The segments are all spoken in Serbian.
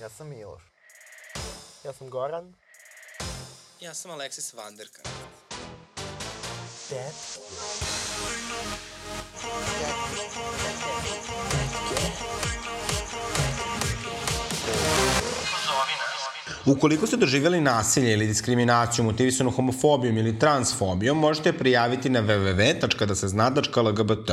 Ja sam Miloš. Ja sam Goran. Ja sam Aleksis Vanderka. Dad. Ukoliko ste doživjeli nasilje ili diskriminaciju motivisanu homofobijom ili transfobijom, možete prijaviti na www.dasezna.lgbt.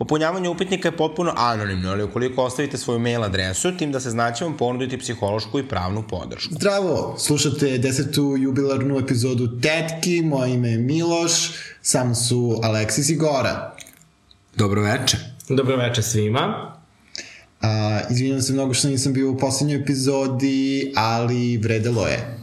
Popunjavanje upitnika je potpuno anonimno, ali ukoliko ostavite svoju mail adresu, tim da se znaće vam ponuditi psihološku i pravnu podršku. Zdravo, slušate desetu jubilarnu epizodu Tetki, moje ime je Miloš, sa mnom su Aleksis i Gora. Dobro veče. Dobro veče svima. A, izvinjam se mnogo što nisam bio u poslednjoj epizodi, ali vredelo je.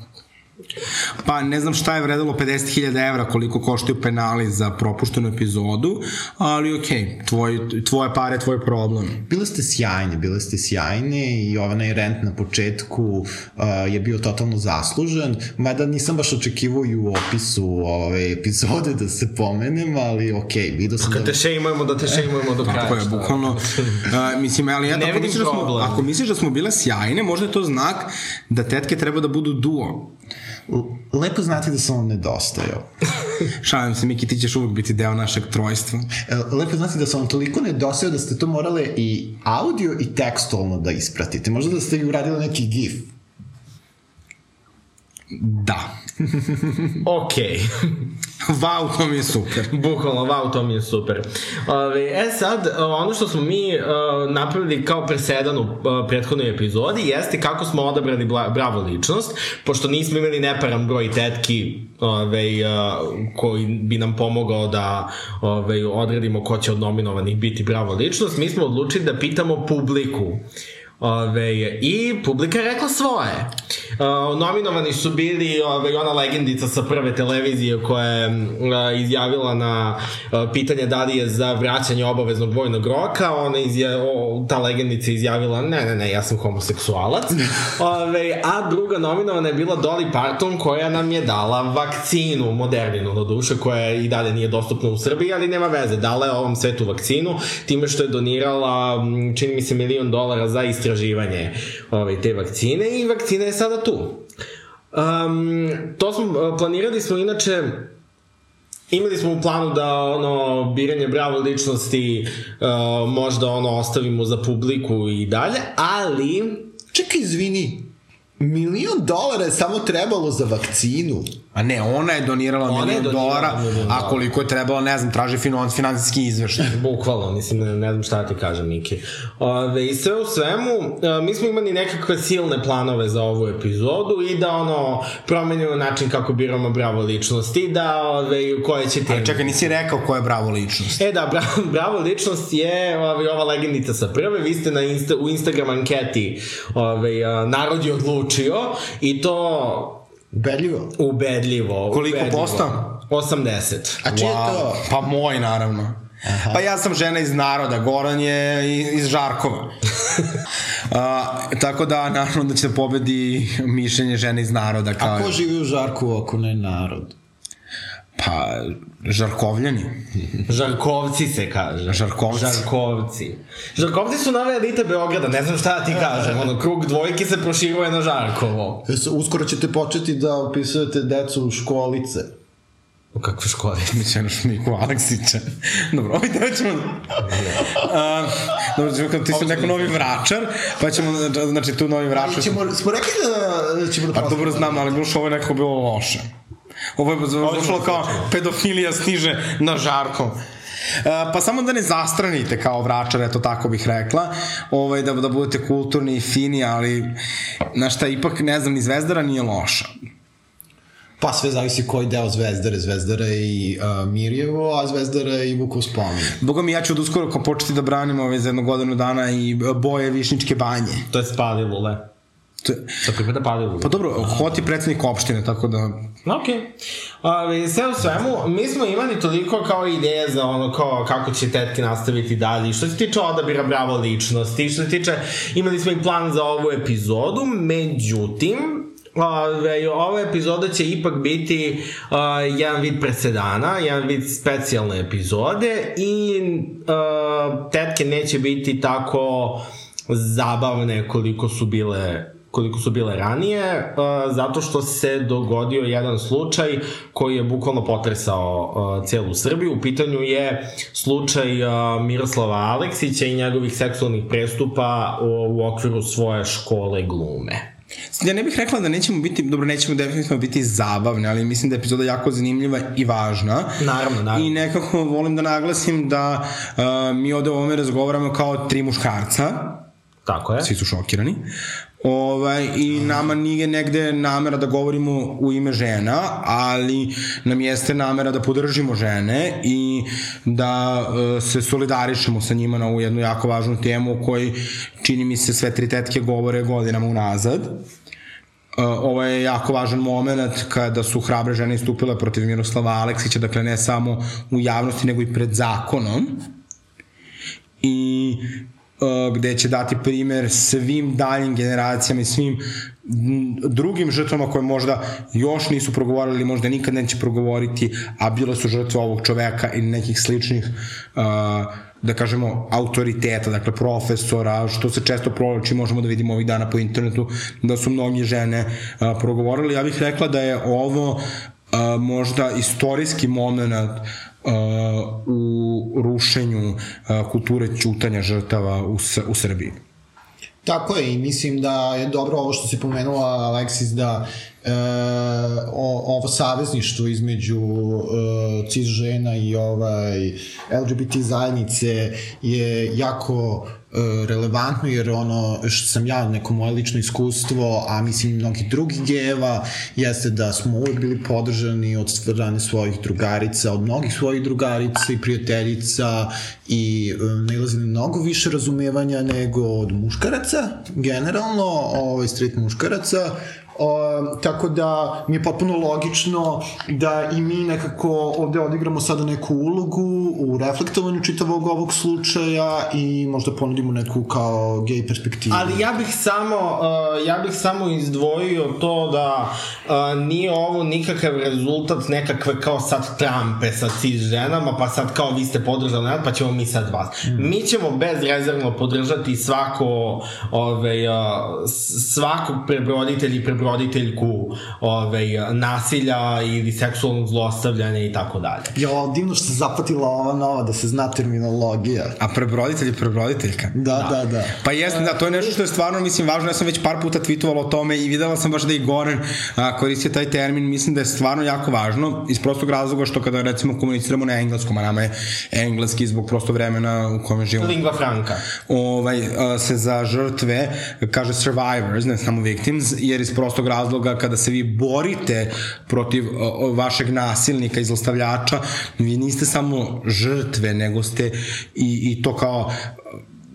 Pa ne znam šta je vredilo 50.000 evra koliko koštaju penali za propuštenu epizodu, ali okej, okay, tvoj, tvoje pare, tvoj problem. Bile ste sjajne, bile ste sjajne i ovaj rent na početku uh, je bio totalno zaslužen, mada nisam baš očekivao i u opisu ove epizode da se pomenem, ali okej, okay, vidio sam Kad da... te šejmujemo, da te šejmujemo do kraja. Tako je, bukvalno. Uh, mislim, ali ja, Ne ako, misliš da smo, ako misliš da smo bile sjajne, možda je to znak da tetke treba da budu duo. Lepo znati da sam vam nedostajao. Šalim se, Miki, ti ćeš uvek biti deo našeg trojstva. E, Lepo znati da sam vam toliko nedostajao da ste to morale i audio i tekstualno da ispratite. Možda da ste i uradili neki gif. Da. Okej. Wow, to mi je super. Bukvalno, wow, to mi je super. Ove, e sad, ono što smo mi uh, napravili kao presedan u uh, prethodnoj epizodi jeste kako smo odabrali bravo ličnost, pošto nismo imali neparan broj tetki ove, uh, koji bi nam pomogao da ove, odredimo ko će od nominovanih biti bravo ličnost, mi smo odlučili da pitamo publiku. Ove, I publika je rekla svoje. Uh, nominovani su bili ove, ona legendica sa prve televizije koja je uh, izjavila na uh, pitanje da li je za vraćanje obaveznog vojnog roka, ona izja, o, ta legendica izjavila ne, ne, ne, ja sam homoseksualac. ove, a druga nominovana je bila Dolly Parton koja nam je dala vakcinu, moderninu na duše, koja i dalje nije dostupna u Srbiji, ali nema veze, dala je ovom svetu vakcinu, time što je donirala, čini mi se, milion dolara za istraživanje ove, te vakcine i vakcina je sada tu. Um, to smo, planirali smo inače Imali smo u planu da ono biranje bravo ličnosti uh, možda ono ostavimo za publiku i dalje, ali Čekaj, izvini, milion dolara je samo trebalo za vakcinu. A ne, ona je donirala Ona milion dolara, a koliko je trebalo, ne znam, traži finan, finansijski izveštaj. Bukvalno, mislim, ne, ne znam šta ti kažem, Miki. Ove, I sve u svemu, e, mi smo imali nekakve silne planove za ovu epizodu i da, ono, promenimo način kako biramo bravo ličnosti, da, ove, koje će teme. Ali čekaj, nisi rekao ko je bravo ličnost. E da, bravo, bravo ličnost je ove, ova legendica sa prve, vi ste na Insta, u Instagram anketi ove, a, narod je odlučio i to Ubedljivo. ubedljivo. Koliko ubedljivo. posto? 80. A čije je to? Pa moj, naravno. Aha. Pa ja sam žena iz naroda, Goran je iz Žarkova. A, tako da, naravno da će da pobedi mišljenje žene iz naroda. Kao, A ko živi u Žarku ako ne narod? Pa, Žarkovljani. Žarkovci se kaže. Žarkovci. Žarkovci. Žarkovci su nove elite Beograda, ne znam šta da ti kažem. Ono, krug dvojke se proširuje na Žarkovo. Jesu, uskoro ćete početi da opisujete decu u školice. U kakve škole? Mislim na Šmiku Aleksića. Dobro, ovaj deo ćemo... A, dobro, ćemo kad ti si neko novi vračar, pa ćemo, znači tu novi vračar... Ćemo, smo rekli da ćemo da Pa dobro znam, ali bilo što ovo je nekako bilo loše. Ovo je došlo kao pedofilija stiže na žarko. Uh, pa samo da ne zastranite kao vračar, eto tako bih rekla, ovaj, da, da budete kulturni i fini, ali na šta ipak, ne znam, ni Zvezdara nije loša. Pa sve zavisi koji deo Zvezdare. Zvezdara je i uh, Mirjevo, a Zvezdara je i Vukov spomin. Boga mi, ja ću od uskoro ko početi da branim ovaj, za jednu godinu dana i boje Višničke banje. To je spali lule. To pripada pali lule. pa dobro, Hot je predsednik opštine, tako da... Ok. Ove, sve u svemu, mi smo imali toliko kao ideje za ono kao kako će tetke nastaviti dalje. Što se tiče odabira bravo ličnosti, što se tiče, imali smo i plan za ovu epizodu, međutim, Ove, ova epizoda će ipak biti uh, jedan vid presedana, jedan vid specijalne epizode i uh, tetke neće biti tako zabavne koliko su bile koliko su bile ranije, zato što se dogodio jedan slučaj koji je bukvalno potresao celu Srbiju. U pitanju je slučaj Miroslava Aleksića i njegovih seksualnih prestupa u, okviru svoje škole glume. Ja ne bih rekla da nećemo biti, dobro, nećemo definitivno biti zabavni, ali mislim da je epizoda jako zanimljiva i važna. Naravno, naravno. I nekako volim da naglasim da uh, mi ovde o ovome razgovaramo kao tri muškarca, Tako je. svi su šokirani. Ovaj, I nama nije negde namera da govorimo u ime žena, ali nam jeste namera da podržimo žene i da uh, se solidarišemo sa njima na ovu jednu jako važnu temu o kojoj čini mi se sve tri tetke govore godinama unazad. Uh, ovo je jako važan moment kada su hrabre žene istupile protiv Miroslava Aleksića, dakle ne samo u javnosti nego i pred zakonom i gde će dati primer svim daljim generacijama i svim drugim žrtvama koje možda još nisu progovorili ili možda nikad neće progovoriti, a bile su žrtve ovog čoveka ili nekih sličnih uh, da kažemo, autoriteta, dakle profesora, što se često provlači, možemo da vidimo ovih dana po internetu, da su mnogi žene uh, progovorili. Ja bih rekla da je ovo uh, možda istorijski moment uh, u rušenju kulture ćutanja žrtava u, u Srbiji. Tako je i mislim da je dobro ovo što si pomenula Aleksis da e, o, ovo savezništvo između e, cis žena i ovaj LGBT zajednice je jako relevantno jer ono što sam ja neko moje lično iskustvo a mislim i mnogih drugih gejeva jeste da smo uvek bili podržani od strane svojih drugarica od mnogih svojih drugarica i prijateljica i e, nalazili mnogo više razumevanja nego od muškaraca generalno ovaj straight muškaraca O, tako da mi je potpuno logično da i mi nekako ovde odigramo sada neku ulogu u reflektovanju čitavog ovog slučaja i možda ponudimo neku kao gej perspektivu. Ali ja bih samo uh, ja bih samo izdvojio to da uh, nije ovo nikakav rezultat nekakve kao sad trampe sa cis ženama, pa sad kao vi ste podržali nas, pa ćemo mi sad vas. Mm. Mi ćemo bezrezervno podržati svako ovaj, uh, svakog prebroditelja i prebroditelja roditeljku ovaj, nasilja ili seksualnog zlostavljanja i tako dalje. Jo, divno što se zapatila ova nova, da se zna terminologija. A prebroditelj je prebroditeljka. Da, da, da. Pa jeste, da, to je nešto što je stvarno, mislim, važno. Ja sam već par puta tweetovala o tome i videla sam baš da i Goran a, koristio taj termin. Mislim da je stvarno jako važno iz prostog razloga što kada recimo komuniciramo na engleskom, a nama je engleski zbog prosto vremena u kome živimo. Lingua franca. Ovaj, a, se za žrtve kaže survivors, ne samo victims, jer iz prostog razloga kada se vi borite protiv vašeg nasilnika i zlostavljača, vi niste samo žrtve, nego ste i, i to kao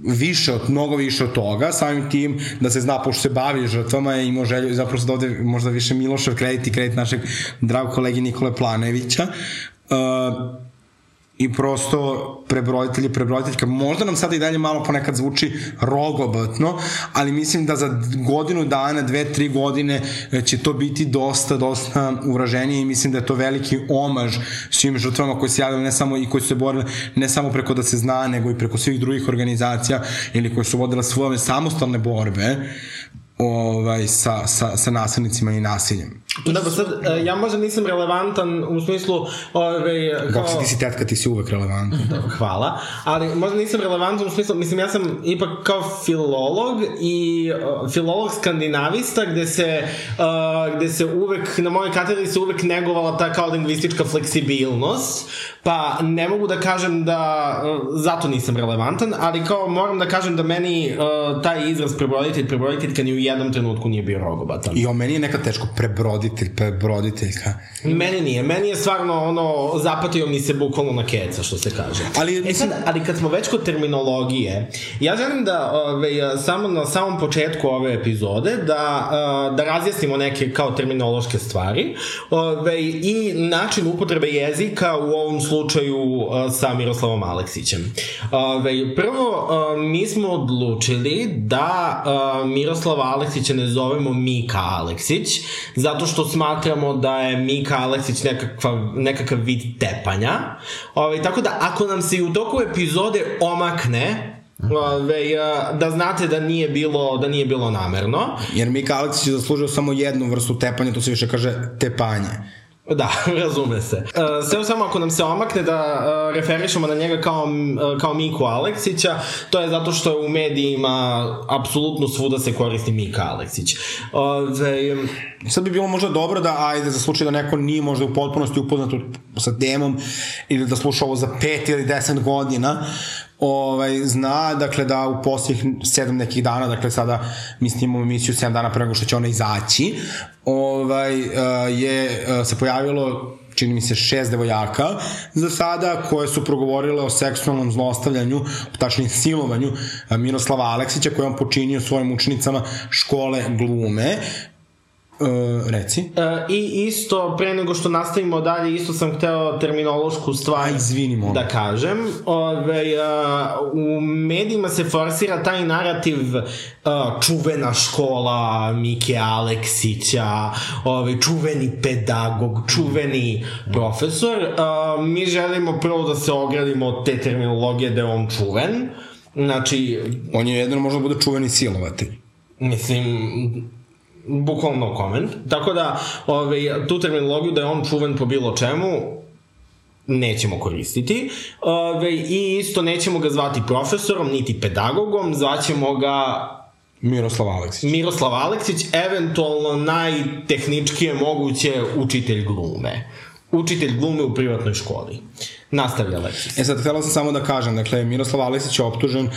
više od, mnogo više od toga, samim tim da se zna, pošto se bavi žrtvama i imao želju, zapravo da ovde možda više Milošev kredit i kredit našeg dragog kolegi Nikole Planevića, uh, i prosto prebroditelj i prebroditeljka. Možda nam sada i dalje malo ponekad zvuči rogobotno, ali mislim da za godinu dana, dve, tri godine će to biti dosta, dosta uraženije i mislim da je to veliki omaž svim žrtvama koji se javljaju ne samo i koji su se borili ne samo preko da se zna, nego i preko svih drugih organizacija ili koji su vodile svoje samostalne borbe ovaj, sa, sa, sa nasilnicima i nasiljem. Da, sad, e, ja možda nisam relevantan u smislu ove, kao... Bok si ti si tetka, ti si uvek relevantan. Hvala, ali možda nisam relevantan u smislu, mislim, ja sam ipak kao filolog i uh, filolog skandinavista gde se, uh, gde se uvek, na mojoj katedri se uvek negovala ta kao lingvistička fleksibilnost, pa ne mogu da kažem da uh, zato nisam relevantan, ali kao moram da kažem da meni uh, taj izraz prebroditelj, prebroditeljka ni u jednom trenutku nije bio rogobatan. I o meni je nekad teško prebroditelj, prebroditeljka. Meni nije, meni je stvarno ono, zapatio mi se bukvalno na keca, što se kaže. Ali, e sad, ali kad smo već kod terminologije, ja želim da ove, samo na samom početku ove epizode da, da razjasnimo neke kao terminološke stvari ove, i način upotrebe jezika u ovom slučaju sa Miroslavom Aleksićem. Ove, prvo, mi smo odlučili da Miroslava Aleksića ne zovemo Mika Aleksić, zato što smatramo da je Mika Aleksić nekakva, nekakav vid tepanja. Ove, tako da ako nam se i u toku epizode omakne Ove, a, da znate da nije bilo da nije bilo namerno. Jer Mika Aleksić je zaslužio samo jednu vrstu tepanja, to se više kaže tepanje. Da, razume se. Uh, sve samo ako nam se omakne da uh, referišemo na njega kao, uh, kao Miku Aleksića, to je zato što je u medijima apsolutno svuda se koristi Mika Aleksić. Ove, Sad bi bilo možda dobro da, ajde, za slučaj da neko nije možda u potpunosti upoznat sa temom ili da sluša ovo za pet ili deset godina, ovaj, zna, dakle, da u posljednjih sedam nekih dana, dakle, sada mi snimamo emisiju sedam dana pre nego što će ona izaći, ovaj, eh, je eh, se pojavilo čini mi se šest devojaka za sada koje su progovorile o seksualnom zlostavljanju, tačnije silovanju eh, Miroslava Aleksića koje on počinio svojim učenicama škole glume. E, reci. E, I isto, pre nego što nastavimo dalje, isto sam hteo terminološku stvar A, izvini, molim. da kažem. Ove, a, u medijima se forsira taj narativ a, čuvena škola Mike Aleksića, ove, čuveni pedagog, čuveni profesor. A, mi želimo prvo da se ogradimo od te terminologije da je on čuven. Znači, On je jedino možda bude čuveni silovati. mislim, bukvalno no comment. Tako da, ovaj, tu terminologiju da je on čuven po bilo čemu, nećemo koristiti. Ove, I isto nećemo ga zvati profesorom, niti pedagogom, zvaćemo ga Miroslav Aleksić. Miroslav Aleksić, eventualno najtehničkije moguće učitelj glume. Učitelj glume u privatnoj školi. Nastavlja Aleksić. E sad, htela sam samo da kažem, dakle, Miroslav Aleksić je optužen uh,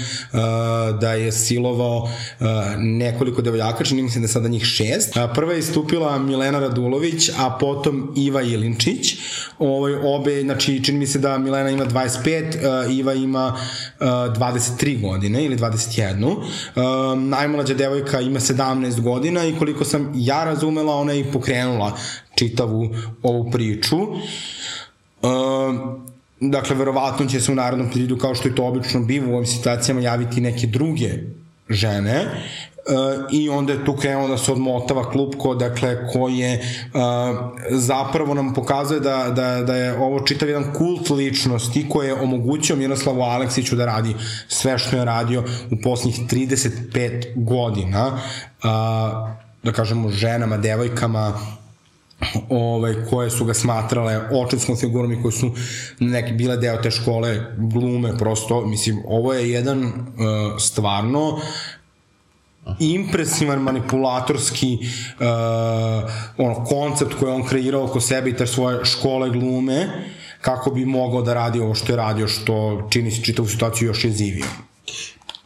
da je silovao uh, nekoliko devojaka, čini mi se da je sada njih šest. Uh, prva je istupila Milena Radulović, a potom Iva Ilinčić. Ovaj, obe, znači, čini mi se da Milena ima 25, uh, Iva ima uh, 23 godine ili 21. Uh, najmlađa devojka ima 17 godina i koliko sam ja razumela, ona je i pokrenula čitavu ovu priču. Uh, dakle, verovatno će se u narodnom periodu, kao što je to obično biva u ovim situacijama, javiti neke druge žene uh, i onda je tu krenuo da se odmotava klupko, dakle, koje uh, zapravo nam pokazuje da, da, da je ovo čitav jedan kult ličnosti koje je omogućio Miroslavu Aleksiću da radi sve što je radio u posljednjih 35 godina, uh, da kažemo, ženama, devojkama, ovaj, koje su ga smatrale očinskom figurom i koje su neki bile deo te škole glume prosto, mislim, ovo je jedan uh, stvarno impresivan manipulatorski uh, ono, koncept koji on kreirao oko sebe i te svoje škole glume kako bi mogao da radi ovo što je radio, što čini se čitavu situaciju još jezivijom.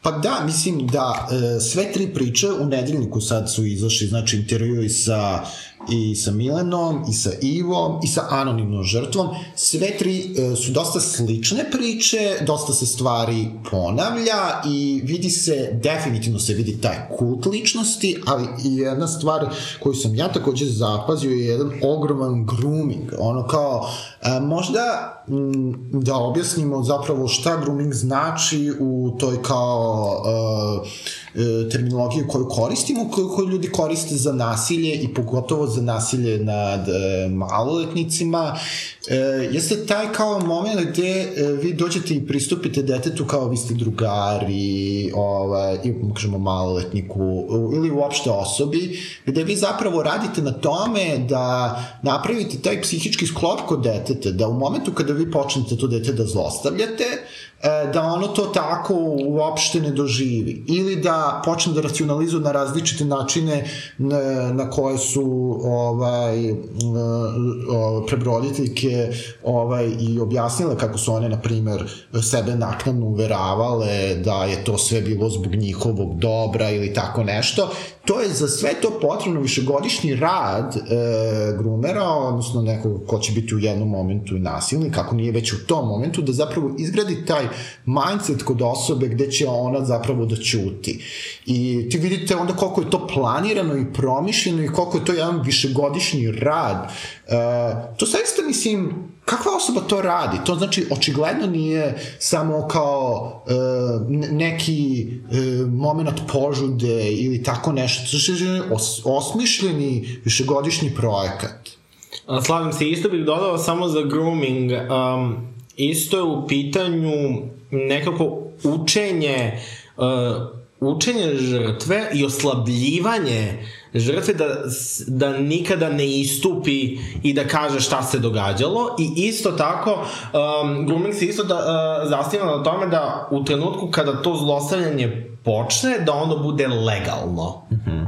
Pa da, mislim da e, sve tri priče u nedeljniku sad su izašli, znači intervju i sa i sa Milenom, i sa Ivom, i sa anonimnom žrtvom. Sve tri e, su dosta slične priče, dosta se stvari ponavlja i vidi se, definitivno se vidi taj kult ličnosti, ali i jedna stvar koju sam ja takođe zapazio je jedan ogroman grooming. Ono kao, e, možda m, da objasnimo zapravo šta grooming znači u toj kao e, e, terminologiji koju koristimo, koju, koju ljudi koriste za nasilje i pogotovo za nasilje nad e, maloletnicima, e, jeste taj kao moment gde e, vi dođete i pristupite detetu kao vi ste drugari, ovaj, i kažemo maloletniku, ili uopšte osobi, gde vi zapravo radite na tome da napravite taj psihički sklop kod deteta, da u momentu kada vi počnete to dete da zlostavljate, da ono to tako uopšte ne doživi. Ili da počne da racionalizuje na različite načine na, na koje su ovaj prebroditeljke ovaj i objasnile kako su one na primer sebe naknadno uveravale da je to sve bilo zbog njihovog dobra ili tako nešto to je za sve to potrebno višegodišnji rad e, grumera, odnosno nekog ko će biti u jednom momentu nasilnik, kako nije već u tom momentu, da zapravo izgradi taj mindset kod osobe gde će ona zapravo da ćuti. I ti vidite onda koliko je to planirano i promišljeno i koliko je to jedan višegodišnji rad. E, to zaista mislim, kakva osoba to radi? To znači, očigledno nije samo kao e, neki e, moment požude ili tako nešto. To je os, osmišljeni višegodišnji projekat. Slavim se, isto bih dodao samo za grooming. Um, isto je u pitanju nekako učenje uh, učenje žrtve i oslabljivanje žrtve da, da nikada ne istupi i da kaže šta se događalo i isto tako um, grooming se isto da, uh, zasniva na tome da u trenutku kada to zlostavljanje počne da ono bude legalno. Mm -hmm.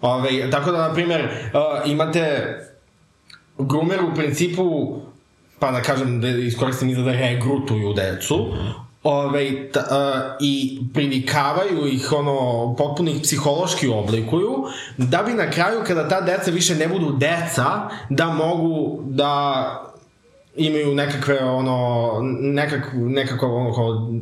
Ove, tako da, na primjer, uh, imate groomer u principu pa da kažem da iskoristim izgleda regrutuju decu, ovaj, ta, uh, i privikavaju ih, ono, potpuno ih psihološki oblikuju, da bi na kraju, kada ta deca više ne budu deca, da mogu da imaju nekakve, ono, nekak, nekako, ono, kao,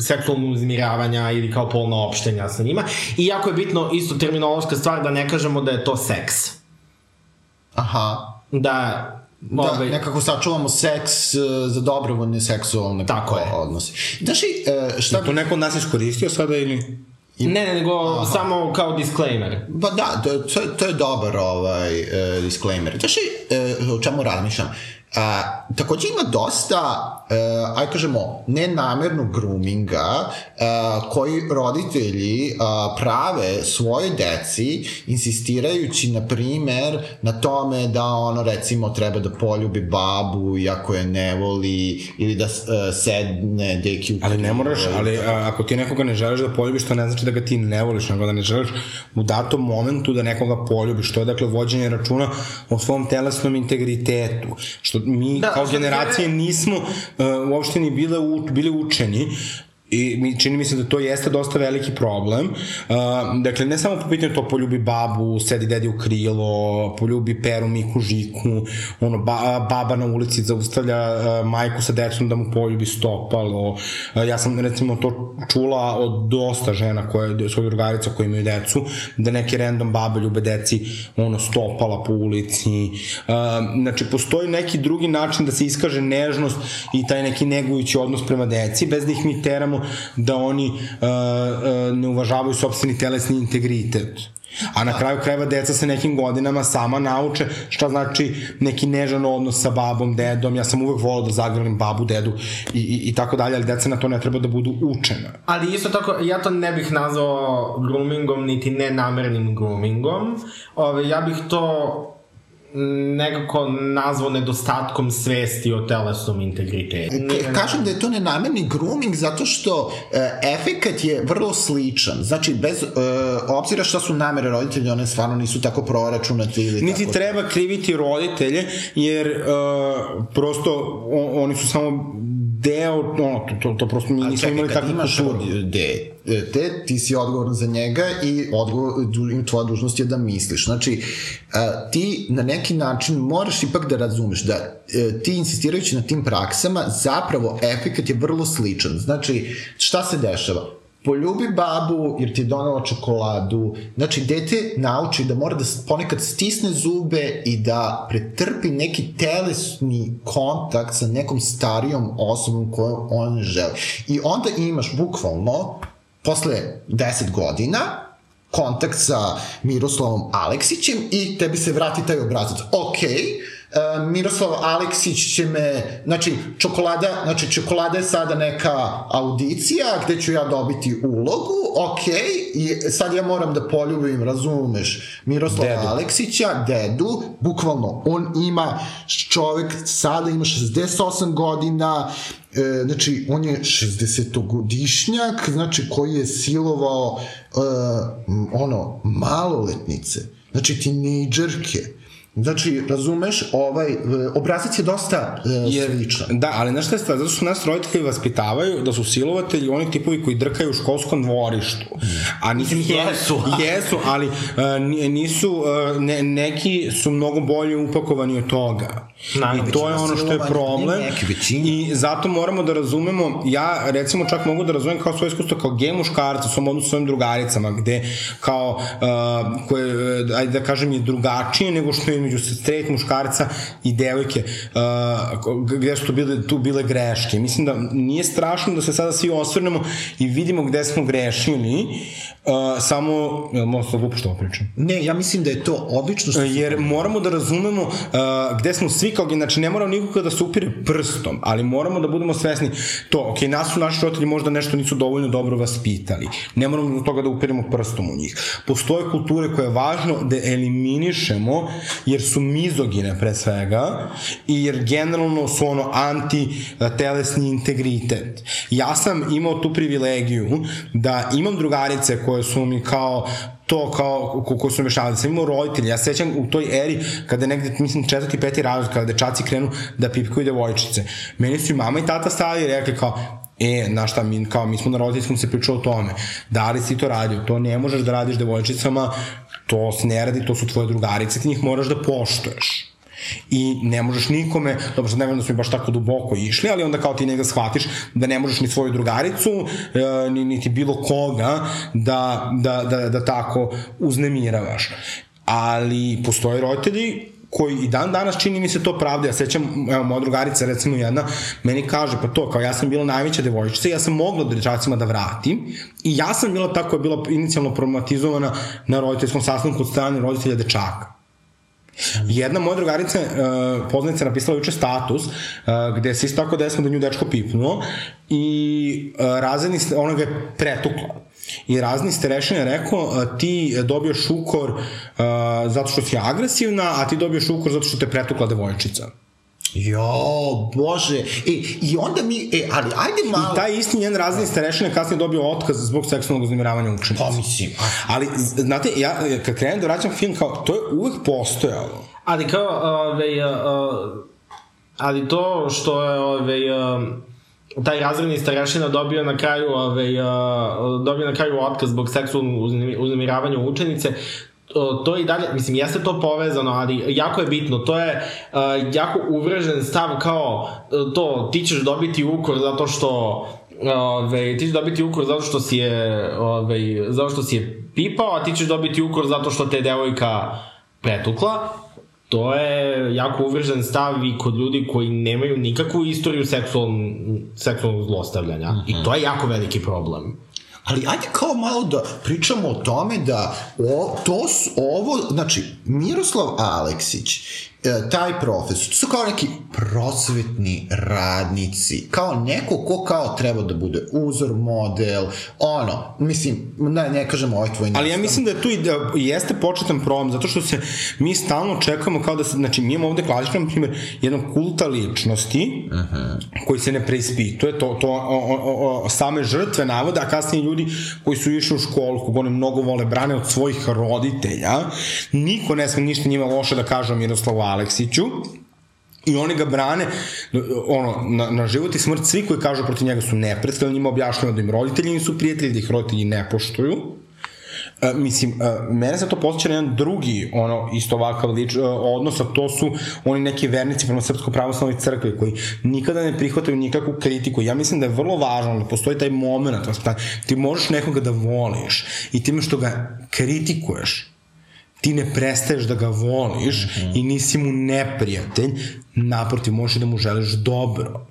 seksualno uzmiravanja ili kao polno opštenja sa njima. I jako je bitno isto terminološka stvar da ne kažemo da je to seks. Aha. Da Da, ovaj... nekako sačuvamo seks uh, za dobrovoljne seksualne Tako je. odnose. Znaš li, uh, šta... Je to neko od nas iskoristio sada ili... I... Ne, ne, nego Aha. samo kao disclaimer. Pa da, to, to, to je dobar ovaj, uh, disclaimer. Znaš li, uh, o čemu razmišljam? A, takođe ima dosta, uh, aj kažemo, nenamernog groominga uh, koji roditelji uh, prave svoje deci insistirajući, na primer, na tome da ono, recimo, treba da poljubi babu iako je ne voli ili da uh, sedne deki u Ali ne moraš, ali a, ako ti nekoga ne želiš da poljubiš, to ne znači da ga ti ne voliš, nego da ne želiš u datom momentu da nekoga poljubiš. To je, dakle, vođenje računa o svom telesnom integritetu. Što mi da, kao generacije nismo uh, uopšte ni bile, u, bili učeni I mi, čini mi se da to jeste dosta veliki problem. Uh, dakle, ne samo po pitanju to poljubi babu, sedi dedi u krilo, poljubi Peru, Miku, Žiku, ono, ba, baba na ulici zaustavlja uh, majku sa decom da mu poljubi stopalo. Uh, ja sam, recimo, to čula od dosta žena koje, svoje drugarica koje imaju decu, da neke random babe ljube deci ono, stopala po ulici. Uh, znači, postoji neki drugi način da se iskaže nežnost i taj neki negujući odnos prema deci, bez da ih mi teramo da oni uh, uh, ne uvažavaju sobstveni telesni integritet. A na kraju krajeva deca se nekim godinama sama nauče šta znači neki nežan odnos sa babom, dedom. Ja sam uvek volao da zagrlim babu, dedu i, i, i tako dalje, ali deca na to ne treba da budu učena. Ali isto tako, ja to ne bih nazvao groomingom, niti nenamernim groomingom. Ove, ja bih to nekako nazvao nedostatkom svesti o telesnom integritetu. Kažem da je to nenamerni grooming zato što e, efekat je vrlo sličan. Znači, bez e, obzira šta su namere roditelja, one stvarno nisu tako proračunate ili Niti tako... treba kriviti roditelje, jer e, prosto on, oni su samo deo, ono, to, to, to prosto mi nismo imali takvu kulturu. De, te, ti si odgovoran za njega i odgovor, tvoja dužnost je da misliš. Znači, ti na neki način moraš ipak da razumeš da e, ti insistirajući na tim praksama, zapravo efekat je vrlo sličan. Znači, šta se dešava? Poljubi babu jer ti je donala čokoladu. Znači, dete nauči da mora da ponekad stisne zube i da pretrpi neki telesni kontakt sa nekom starijom osobom koju on želi. I onda imaš bukvalno, posle 10 godina, kontakt sa Miroslavom Aleksićem i tebi se vrati taj obrazac. Okej, okay, Miroslav Aleksić će me, znači, čokolada, znači, čokolada je sada neka audicija gde ću ja dobiti ulogu, ok, i sad ja moram da poljubim, razumeš, Miroslava dedu. Aleksića, dedu, bukvalno, on ima, čovek sada ima 68 godina, e, znači, on je 60-godišnjak, znači, koji je silovao, e, ono, maloletnice, znači, tinejdžerke, Znači, razumeš, ovaj, e, obrazac je dosta uh, je, sličan. Da, ali znaš šta je stvar, zato što nas roditelji vaspitavaju da su silovatelji oni tipovi koji drkaju u školskom dvorištu. A nisu... Jesu. jesu, ali uh, nisu, uh, ne, neki su mnogo bolje upakovani od toga. Naravno, I to je ono što je problem. I zato moramo da razumemo, ja recimo čak mogu da razumem kao svoje iskustvo kao gej muškarca, svom odnosu svojim drugaricama, gde kao, uh, koje, ajde da kažem, je drugačije nego što je između straight muškarca i devojke, uh, gde su to bile, tu bile greške. Mislim da nije strašno da se sada svi osvrnemo i vidimo gde smo grešili, Uh, samo, jel možda se lupo što pričam? Ne, ja mislim da je to odlično što... Jer moramo da razumemo uh, gde smo svi kao, znači ne moramo nikoga da se upire prstom, ali moramo da budemo svesni to, ok, nas su naši roditelji možda nešto nisu dovoljno dobro vaspitali. Ne moramo do toga da upiremo prstom u njih. Postoje kulture koje je važno da eliminišemo, jer su mizogine pre svega, i jer generalno su ono anti-telesni integritet. Ja sam imao tu privilegiju da imam drugarice koje su mi kao to kao ko, ko su me šalili. Sam imao roditelji, ja sećam u toj eri kada negde, mislim, četvrti, peti razred, kada dečaci krenu da pipkuju devojčice. Meni su i mama i tata stali i rekli kao, E, znaš šta, mi, kao, mi smo na roditeljskom se pričao o tome. Da li si to radio? To ne možeš da radiš devojčicama, to se ne radi, to su tvoje drugarice, ti njih moraš da poštuješ i ne možeš nikome, dobro sad ne znam da baš tako duboko išli, ali onda kao ti njega shvatiš da ne možeš ni svoju drugaricu, e, ni, niti bilo koga da, da, da, da tako uznemiravaš. Ali postoje roditelji koji i dan danas čini mi se to pravda. Ja sećam, evo, moja drugarica, recimo jedna, meni kaže, pa to, kao ja sam bila najveća devojčica, ja sam mogla dečacima da vratim i ja sam bila tako, je bila inicijalno problematizovana na roditeljskom sastanku od strane roditelja dečaka. Jedna moja drugarica, uh, poznanica, napisala juče status, uh, gde se isto tako desilo da nju dečko pipnuo i uh, razredni, ona ga je pretukla. I razni starešin je rekao, ti dobiješ šukor uh, zato što si agresivna, a ti dobiješ šukor zato što te pretukla devojčica. Jo, bože. E, I onda mi, e, ali ajde malo... I taj isti njen razni starešina je kasnije dobio otkaz zbog seksualnog uznemiravanja učenica. Pa mislim. Ali, znate, ja kad krenem da vraćam film, kao, to je uvek postojalo. Ali kao, ove, uh, ali to što je ove, uh, taj razredni starešina dobio na kraju ove, uh, dobio na kraju otkaz zbog seksualnog uznemi- uznemiravanja učenice, to, i dalje, mislim, jeste to povezano, ali jako je bitno, to je uh, jako uvrežen stav kao uh, to, ti ćeš dobiti ukor zato što Ove, ti ćeš dobiti ukor zato što si je ove, zato što si je pipao, a ti ćeš dobiti ukor zato što te devojka pretukla. To je jako uvržen stav i kod ljudi koji nemaju nikakvu istoriju seksualnog, seksualnog zlostavljanja. Mm -hmm. I to je jako veliki problem. Ali ajde kao malo da pričamo o tome da o, to su, ovo, znači, Miroslav Aleksić, taj profesor, to su kao neki prosvetni radnici, kao neko ko kao treba da bude uzor, model, ono, mislim, ne, ne kažem ovaj tvoj Ali ja mislim da je tu i da jeste početan problem, zato što se mi stalno čekamo kao da se, znači mi imamo ovde klasično, na primjer, jednog kulta ličnosti uh -huh. koji se ne preispituje, to, to o, o, o, same žrtve navode, a kasnije ljudi koji su išli u školu, koga oni mnogo vole, brane od svojih roditelja, niko ne sme ništa njima loše da kaže o Miroslavu Aleksiću, I oni ga brane, ono, na, na život i smrt, svi koji kažu protiv njega su nepredstavni, njima objašnjava da im roditelji nisu prijatelji, da ih roditelji ne poštuju. E, mislim, e, mene se to posjeća na jedan drugi, ono, isto ovakav lič, e, odnos, a to su oni neki vernici prema Srpskoj pravoslavnoj crkvi koji nikada ne prihvataju nikakvu kritiku. Ja mislim da je vrlo važno da postoji taj moment, vaspitanja. ti možeš nekoga da voliš i time što ga kritikuješ, ti ne prestaješ da ga voliš mm -hmm. i nisi mu neprijatelj, naprotiv, možeš da mu želiš dobro.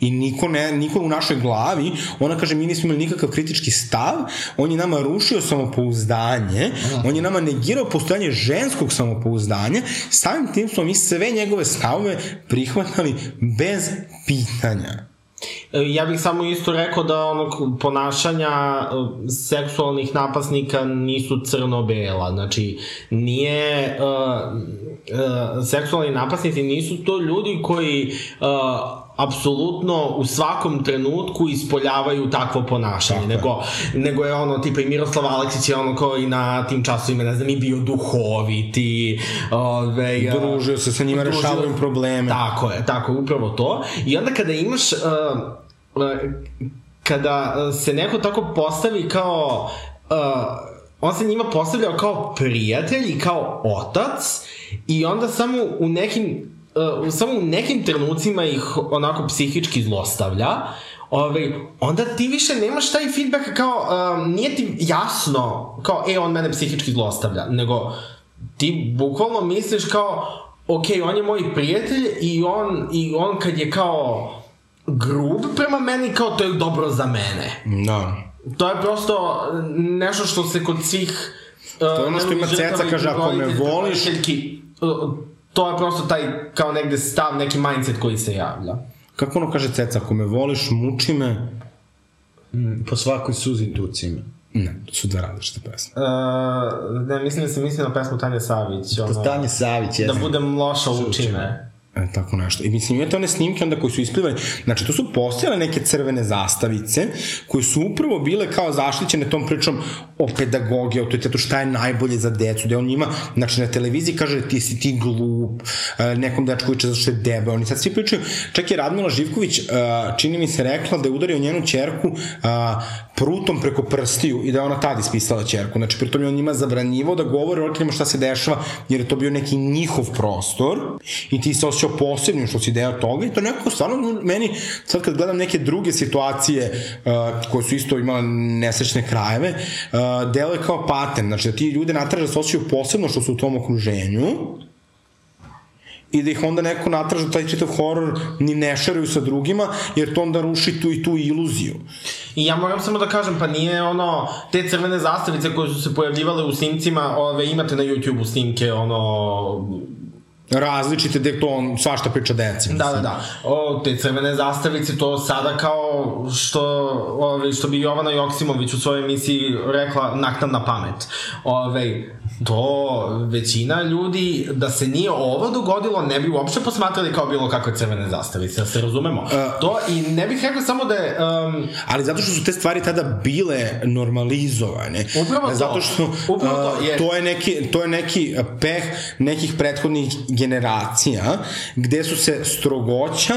I niko, ne, niko u našoj glavi, ona kaže mi nismo imali nikakav kritički stav, on je nama rušio samopouzdanje, on je nama negirao postojanje ženskog samopouzdanja, samim tim smo mi sve njegove stavove prihvatali bez pitanja. E, Ja bih samo isto rekao da onog ponašanja e, seksualnih napasnika nisu crno-bela. Znači, nije... Uh, uh, seksualni napasnici nisu to ljudi koji uh, apsolutno u svakom trenutku ispoljavaju takvo ponašanje, nego, nego je ono, tipa i Miroslav Aleksić je ono kao i na tim časovima, ne znam, i bio duhovit i ove, Družio se sa njima, rešavao im probleme. Tako je, tako je, upravo to. I onda kada imaš, uh, uh, kada se neko tako postavi kao, uh, on se njima postavljao kao prijatelj i kao otac i onda samo u nekim uh, samo u nekim trenucima ih onako psihički zlostavlja, ovaj, onda ti više nemaš taj feedback kao, um, nije ti jasno, kao, e, on mene psihički zlostavlja, nego ti bukvalno misliš kao, ok, on je moj prijatelj i on, i on kad je kao grub prema meni, kao to je dobro za mene. Da. To je prosto nešto što se kod svih... To je ono što ima Ceca, kaže, ako me voliš... To je prosto taj, kao negde stav, neki mindset koji se javlja. Kako ono kaže Ceca, ako me voliš, muči me... Mm, po svakoj suzi tuci me. Ne, to su dve različite pesme. Uh, ne, mislim da se misli na pesmu Tanje Savić. Ono, Tanje Savić, jesam. Da budem loša uči me. E, tako nešto. I mislim, imate one snimke onda koji su isplivali, znači to su postojale neke crvene zastavice koje su upravo bile kao zaštićene tom pričom o pedagogiji, autoritetu, šta je najbolje za decu, da on njima, znači na televiziji kaže ti si ti glup, e, nekom dečku viče zašto je debe, oni sad svi pričaju, čak je Radmila Živković, e, čini mi se rekla da je udario njenu čerku e, prutom preko prstiju i da je ona tad ispisala čerku, znači pritom je on njima zabranjivao da govore roditeljima šta se dešava, jer je to bio neki njihov prostor i ti se osjećao posebnim što si deo toga i to nekako stvarno meni, sad kad gledam neke druge situacije uh, koje su isto imale nesrećne krajeve, uh, delo je kao paten, znači da ti ljude natraže da se osjećaju posebno što su u tom okruženju, i da ih onda neko natraža taj čitav horor ni ne šaraju sa drugima, jer to onda ruši tu i tu iluziju. I ja moram samo da kažem, pa nije ono, te crvene zastavice koje su se pojavljivale u snimcima, ove, imate na YouTube-u snimke, ono, različite gde to on svašta priča deci. Da, da, da. O, te crvene zastavice, to sada kao što, ove, što bi Jovana Joksimović u svojoj emisiji rekla naknadna pamet. Ove, to većina ljudi, da se nije ovo dogodilo, ne bi uopšte posmatrali kao bilo kakve crvene zastavice, da se razumemo. Uh, to, i ne bih rekao samo da je... Um, ali zato što su te stvari tada bile normalizovane. Upravo to. Zato što upravo to, uh, to, je neki, to je neki peh nekih prethodnih generacija, gde su se strogoća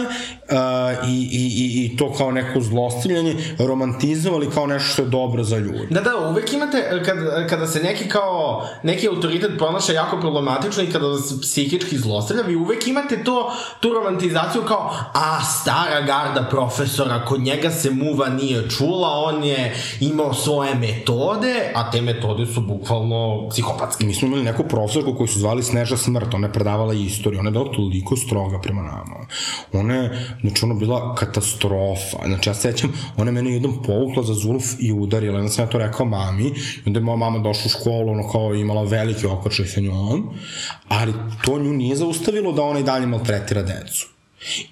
uh, i, i, i, to kao neko zlostavljanje romantizovali kao nešto što je dobro za ljudi. Da, da, uvek imate, kad, kada se neki kao, neki autoritet ponaša jako problematično i kada vas psihički zlostavlja, vi uvek imate to, tu romantizaciju kao, a, stara garda profesora, kod njega se muva nije čula, on je imao svoje metode, a te metode su bukvalno psihopatske. Mi smo imali neku profesorku koju su zvali Sneža Smrt, ona je predavala istoriju, ona je bila toliko stroga prema nama. Ona je, znači ono bila katastrofa. Znači ja sećam, ona je mene jednom povukla za zuluf i udarila. Onda sam ja to rekao mami. I onda je moja mama došla u školu, ono kao imala veliki okrčaj sa njom. Ali to nju nije zaustavilo da ona i dalje maltretira decu.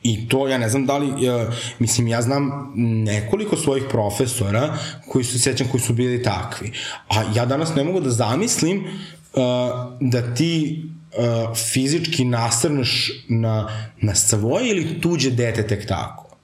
I to, ja ne znam da li, uh, mislim, ja znam nekoliko svojih profesora koji su, sećam, koji su bili takvi. A ja danas ne mogu da zamislim uh, da ti uh, fizički nasrneš na, na svoje ili tuđe dete tek tako?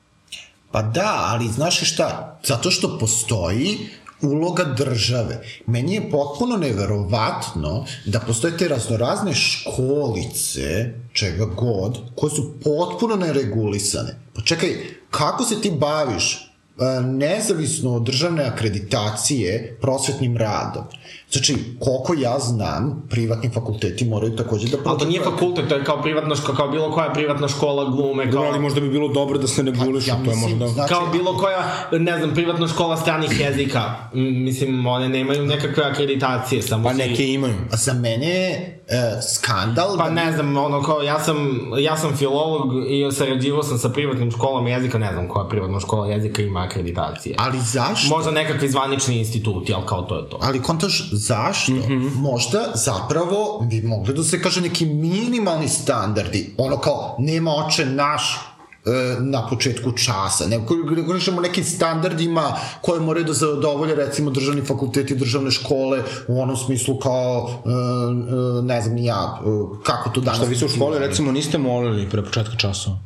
Pa da, ali znaš šta, zato što postoji uloga države. Meni je potpuno neverovatno da postoje te raznorazne školice, čega god, koje su potpuno neregulisane. Pa čekaj, kako se ti baviš e, nezavisno od državne akreditacije prosvetnim radom? Znači, koliko ja znam, privatni fakulteti moraju takođe da... Ali to nije fakultet, to je kao privatna škola, kao bilo koja privatna škola glume. Kao... ali možda bi bilo dobro da se ne guliš, ja, to je možda... Znači... Kao bilo koja, ne znam, privatna škola stranih jezika. Mislim, one nemaju nekakve akreditacije, samo Pa neke imaju. Za mene je e, skandal... Pa da... ne znam, ono kao, ja sam, ja sam filolog i sarađivao sam sa privatnim školama jezika, ne znam koja privatna škola jezika ima akreditacije. Ali zašto? Možda nekakvi zvanični instituti, ali kao to je to. Ali kontaš, zašto? Mm -hmm. Možda zapravo bi mogli da se kaže neki minimalni standardi, ono kao nema oče naš e, na početku časa. Ne govorimo o nekim standardima koje moraju da zadovolje recimo državni fakulteti, državne škole u onom smislu kao e, e, ne znam ni ja kako to danas... Šta vi se u školi recimo niste molili pre početka časova?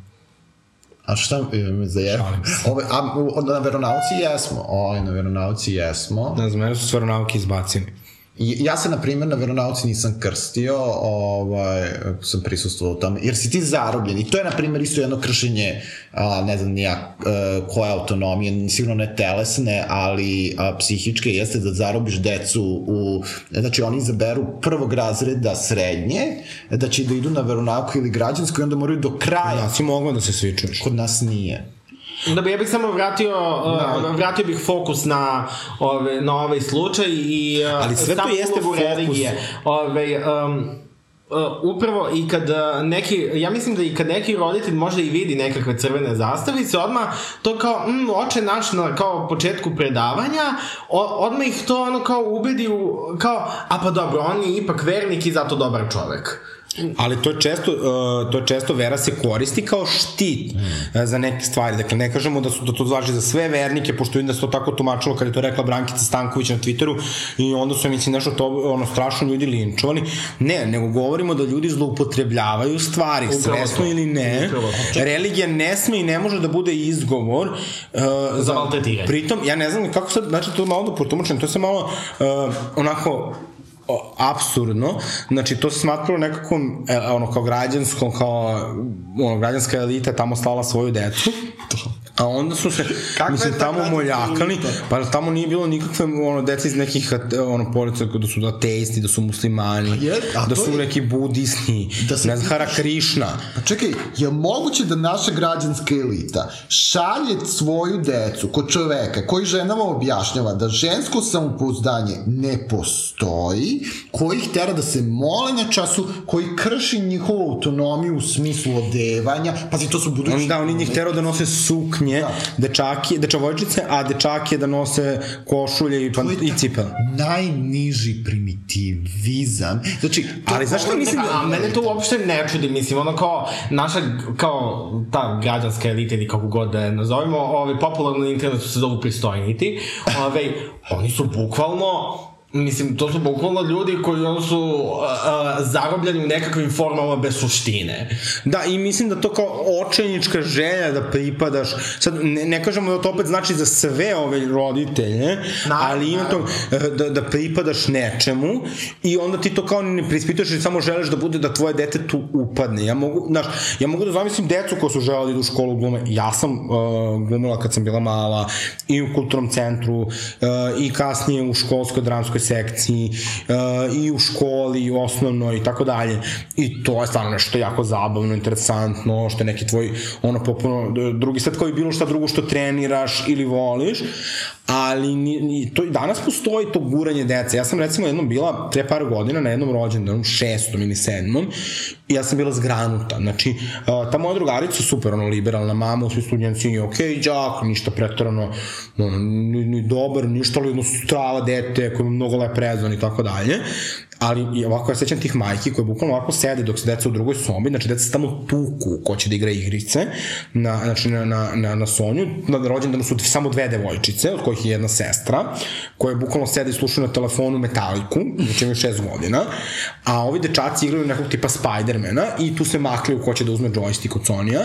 A šta me zajevo? Ove, a, na veronauci jesmo. Oj, na veronauci jesmo. Ne znam, mene su s veronauki izbacili. Ja se, na primjer, na veronauci nisam krstio, ovaj, sam prisustvovao tamo, jer si ti zarobljen. I to je, na primjer, isto jedno kršenje, a, ne znam nija, a, koja autonomije, sigurno ne telesne, ali a, psihičke, jeste da zarobiš decu u, znači oni izaberu prvog razreda srednje, da će da idu na veronauku ili građansku i onda moraju do kraja. Ja si mogla da se svičuješ. Kod nas nije. Da bi ja bih samo vratio, da. uh, vratio bih fokus na, ove, na ovaj slučaj i uh, Ali sve to jeste fokus. Religije. Ove, um, Uh, upravo i kad uh, neki, ja mislim da i kad neki roditelj možda i vidi nekakve crvene zastavice, odmah to kao, mm, oče naš na kao početku predavanja, o, odmah ih to ono kao ubedi u, kao, a pa dobro, on je ipak vernik i zato dobar čovek. Ali to je često, uh, to je često vera se koristi kao štit mm. za neke stvari. Dakle, ne kažemo da, su, da to zvaži za sve vernike, pošto vidim da se to tako tumačilo kad je to rekla Brankica Stanković na Twitteru i onda su, mislim, nešto to, ono, strašno ljudi linčovali. Ne, nego govorimo da ljudi zloupotrebljavaju stvari, Upravo svesno to. ili ne. Religija ne sme i ne može da bude izgovor uh, za, za maltretiranje. Pritom, ja ne znam kako sad, znači to malo da potumačem, to se malo uh, onako absurdno, znači to se smatralo nekakvom, e, ono, kao građanskom, kao, ono, građanska elita tamo stala svoju decu, A onda su se, Kakva mislim, tamo moljakali, pa tamo nije bilo nikakve ono, deca iz nekih ono, polica da su ateisti, da su muslimani, pa je, da su je... neki budisti, da se ne znam, Hara Krišna. Pa čekaj, je moguće da naša građanska elita šalje svoju decu kod čoveka koji ženama objašnjava da žensko samopouzdanje ne postoji, koji ih tera da se mole na času, koji krši njihovu autonomiju u smislu odevanja, pazi, to su budući... Da, oni njih terao da nose suknje, da. dečaki, dečavojčice, a dečake da nose košulje i, pan, i cipel. Najniži primitivizam. Znači, ali znaš što mislim? Da, a mene to uopšte ne čudi, mislim, ono kao naša, kao ta građanska elita ili kako god da je nazovimo, ovaj, popularno na internetu se zovu pristojniti, ovaj, oni su bukvalno Mislim, to su bukvalno ljudi koji on su uh, zarobljeni u nekakvim formama bez suštine. Da, i mislim da to kao očajnička želja da pripadaš, sad ne, ne kažemo da to opet znači za sve ove roditelje, na, ali ima to da, da pripadaš nečemu i onda ti to kao ne prispituješ i samo želiš da bude da tvoje dete tu upadne. Ja mogu, znaš, ja mogu da zamislim decu ko su želeli da u školu glume. Ja sam uh, glumila kad sam bila mala i u kulturnom centru uh, i kasnije u školskoj dramskoj sekciji uh, i u školi, i osnovnoj i tako dalje. I to je stvarno nešto jako zabavno, interesantno, što je neki tvoj, ono, popuno, drugi svet kao i bilo šta drugo što treniraš ili voliš, ali ni, ni, to, danas postoji to guranje dece. Ja sam recimo jednom bila pre par godina na jednom rođendanu, šestom ili sedmom, i ja sam bila zgranuta. Znači, ta moja drugarica super, ono, liberalna mama, svi studenci, je okej, okay, džak, ništa pretorano, ono, ni, ni dobar, ništa, ali jedno strava dete, koje je mnogo lep rezon i tako dalje ali ovako ja sećam tih majki koje bukvalno ovako sede dok se deca u drugoj sobi, znači deca se tamo tuku ko će da igra igrice, na, znači na, na, na, na Sonju, na rođendanu su samo dve devojčice, od kojih je jedna sestra, koje bukvalno sede i slušaju na telefonu metaliku, znači imaju šest godina, a ovi dečaci igraju nekog tipa Spidermana i tu se makljaju ko će da uzme joystick od Sonija,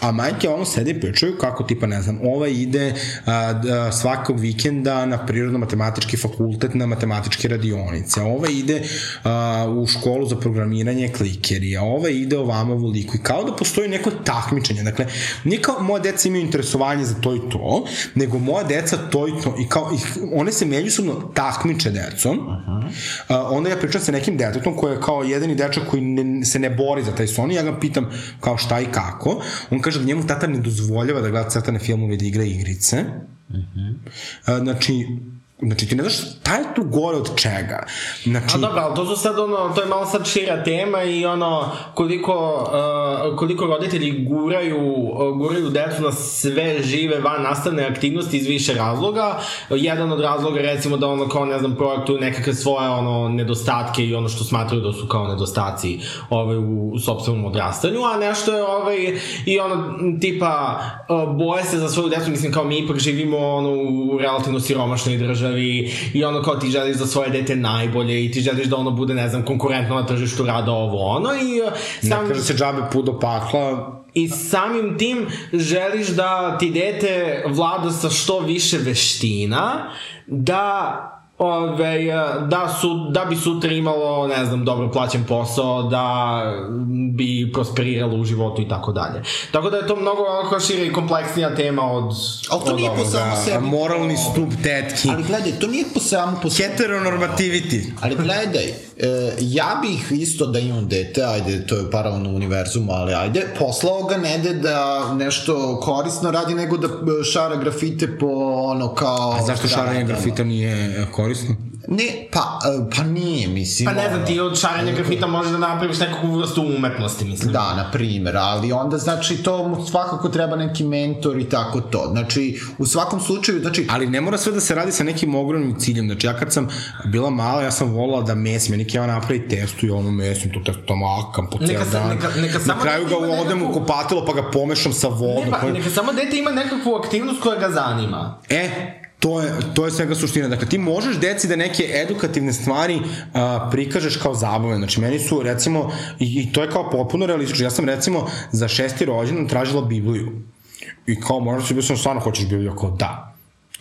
a majke ovamo sede i pričaju kako tipa, ne znam, ova ide a, a, svakog vikenda na prirodno-matematički fakultet na matematičke radionice, ova ide a, u školu za programiranje klikerija, ova ide ovamo voliko i kao da postoji neko takmičenje, dakle, nije kao moja deca imaju interesovanje za to i to, nego moja deca to i to, i kao, i one se međusobno takmiče decom, uh a, onda ja pričam sa nekim detetom koji je kao jedini dečak koji ne, se ne bori za taj son i ja ga pitam kao šta i kako, on kaže da njemu tata ne dozvoljava da gleda crtane filmove da igra igrice, Uh -huh. a, znači, Znači, ti ne znaš šta je tu gore od čega. Znači... A dobro, ali to su sad ono, to je malo sad šira tema i ono, koliko, uh, koliko roditelji guraju, uh, guraju decu na sve žive van nastavne aktivnosti iz više razloga. Jedan od razloga recimo da ono kao, ne znam, projektuju nekakve svoje ono, nedostatke i ono što smatraju da su kao nedostaci ovaj, u, u sobstvenom odrastanju, a nešto je ovaj, i ono, tipa, uh, boje se za svoju decu, mislim kao mi ipak živimo ono, u relativno siromašnoj državi državi i ono kao ti želiš za svoje dete najbolje i ti želiš da ono bude, ne znam, konkurentno na tržištu rada ovo ono i... Uh, sam... Ne kaže se džabe put do pakla, I samim tim želiš da ti dete vlada sa što više veština, da Ove, da, su, da bi sutra imalo, ne znam, dobro plaćen posao, da bi prosperiralo u životu i tako dalje. Tako da je to mnogo ovako šira i kompleksnija tema od... Ali to od nije po samo sebi. Moralni stup tetki. Ali gledaj, to nije po samo po sebi. Heteronormativity. Ali gledaj, e, ja bih isto da imam dete, ajde, to je paralelno univerzum, ali ajde, poslao ga nede da nešto korisno radi, nego da šara grafite po ono kao... A zašto šaranje grafita nije korisno? Ne, pa, e, pa nije, mislim. Pa ne znam, ti od šaranja grafita možeš da napraviš nekakvu vrstu umetnosti, mislim. Da, na primer, ali onda znači to mu svakako treba neki mentor i tako to. Znači, u svakom slučaju, znači, Ali ne mora sve da se radi sa nekim ogromnim ciljem. Znači, ja kad sam bila mala, ja sam volila da mesim. Ja neki ja napravi testu i ono mesim, to testo tamo akam po sa- dan. neka- neka Na samo kraju neki ga odem u nekakvu- kupatilo pa ga pomešam sa vodom. Ne, pa, pa- neka samo dete ima nekakvu aktivnost koja ga zanima. E, to je, to je svega suština. Dakle, ti možeš deci da neke edukativne stvari a, prikažeš kao zabave. Znači, meni su, recimo, i, i to je kao potpuno realistično. Ja sam, recimo, za šesti rođendan tražila Bibliju. I kao, možda si bio sam stvarno hoćeš Bibliju? Kao, da.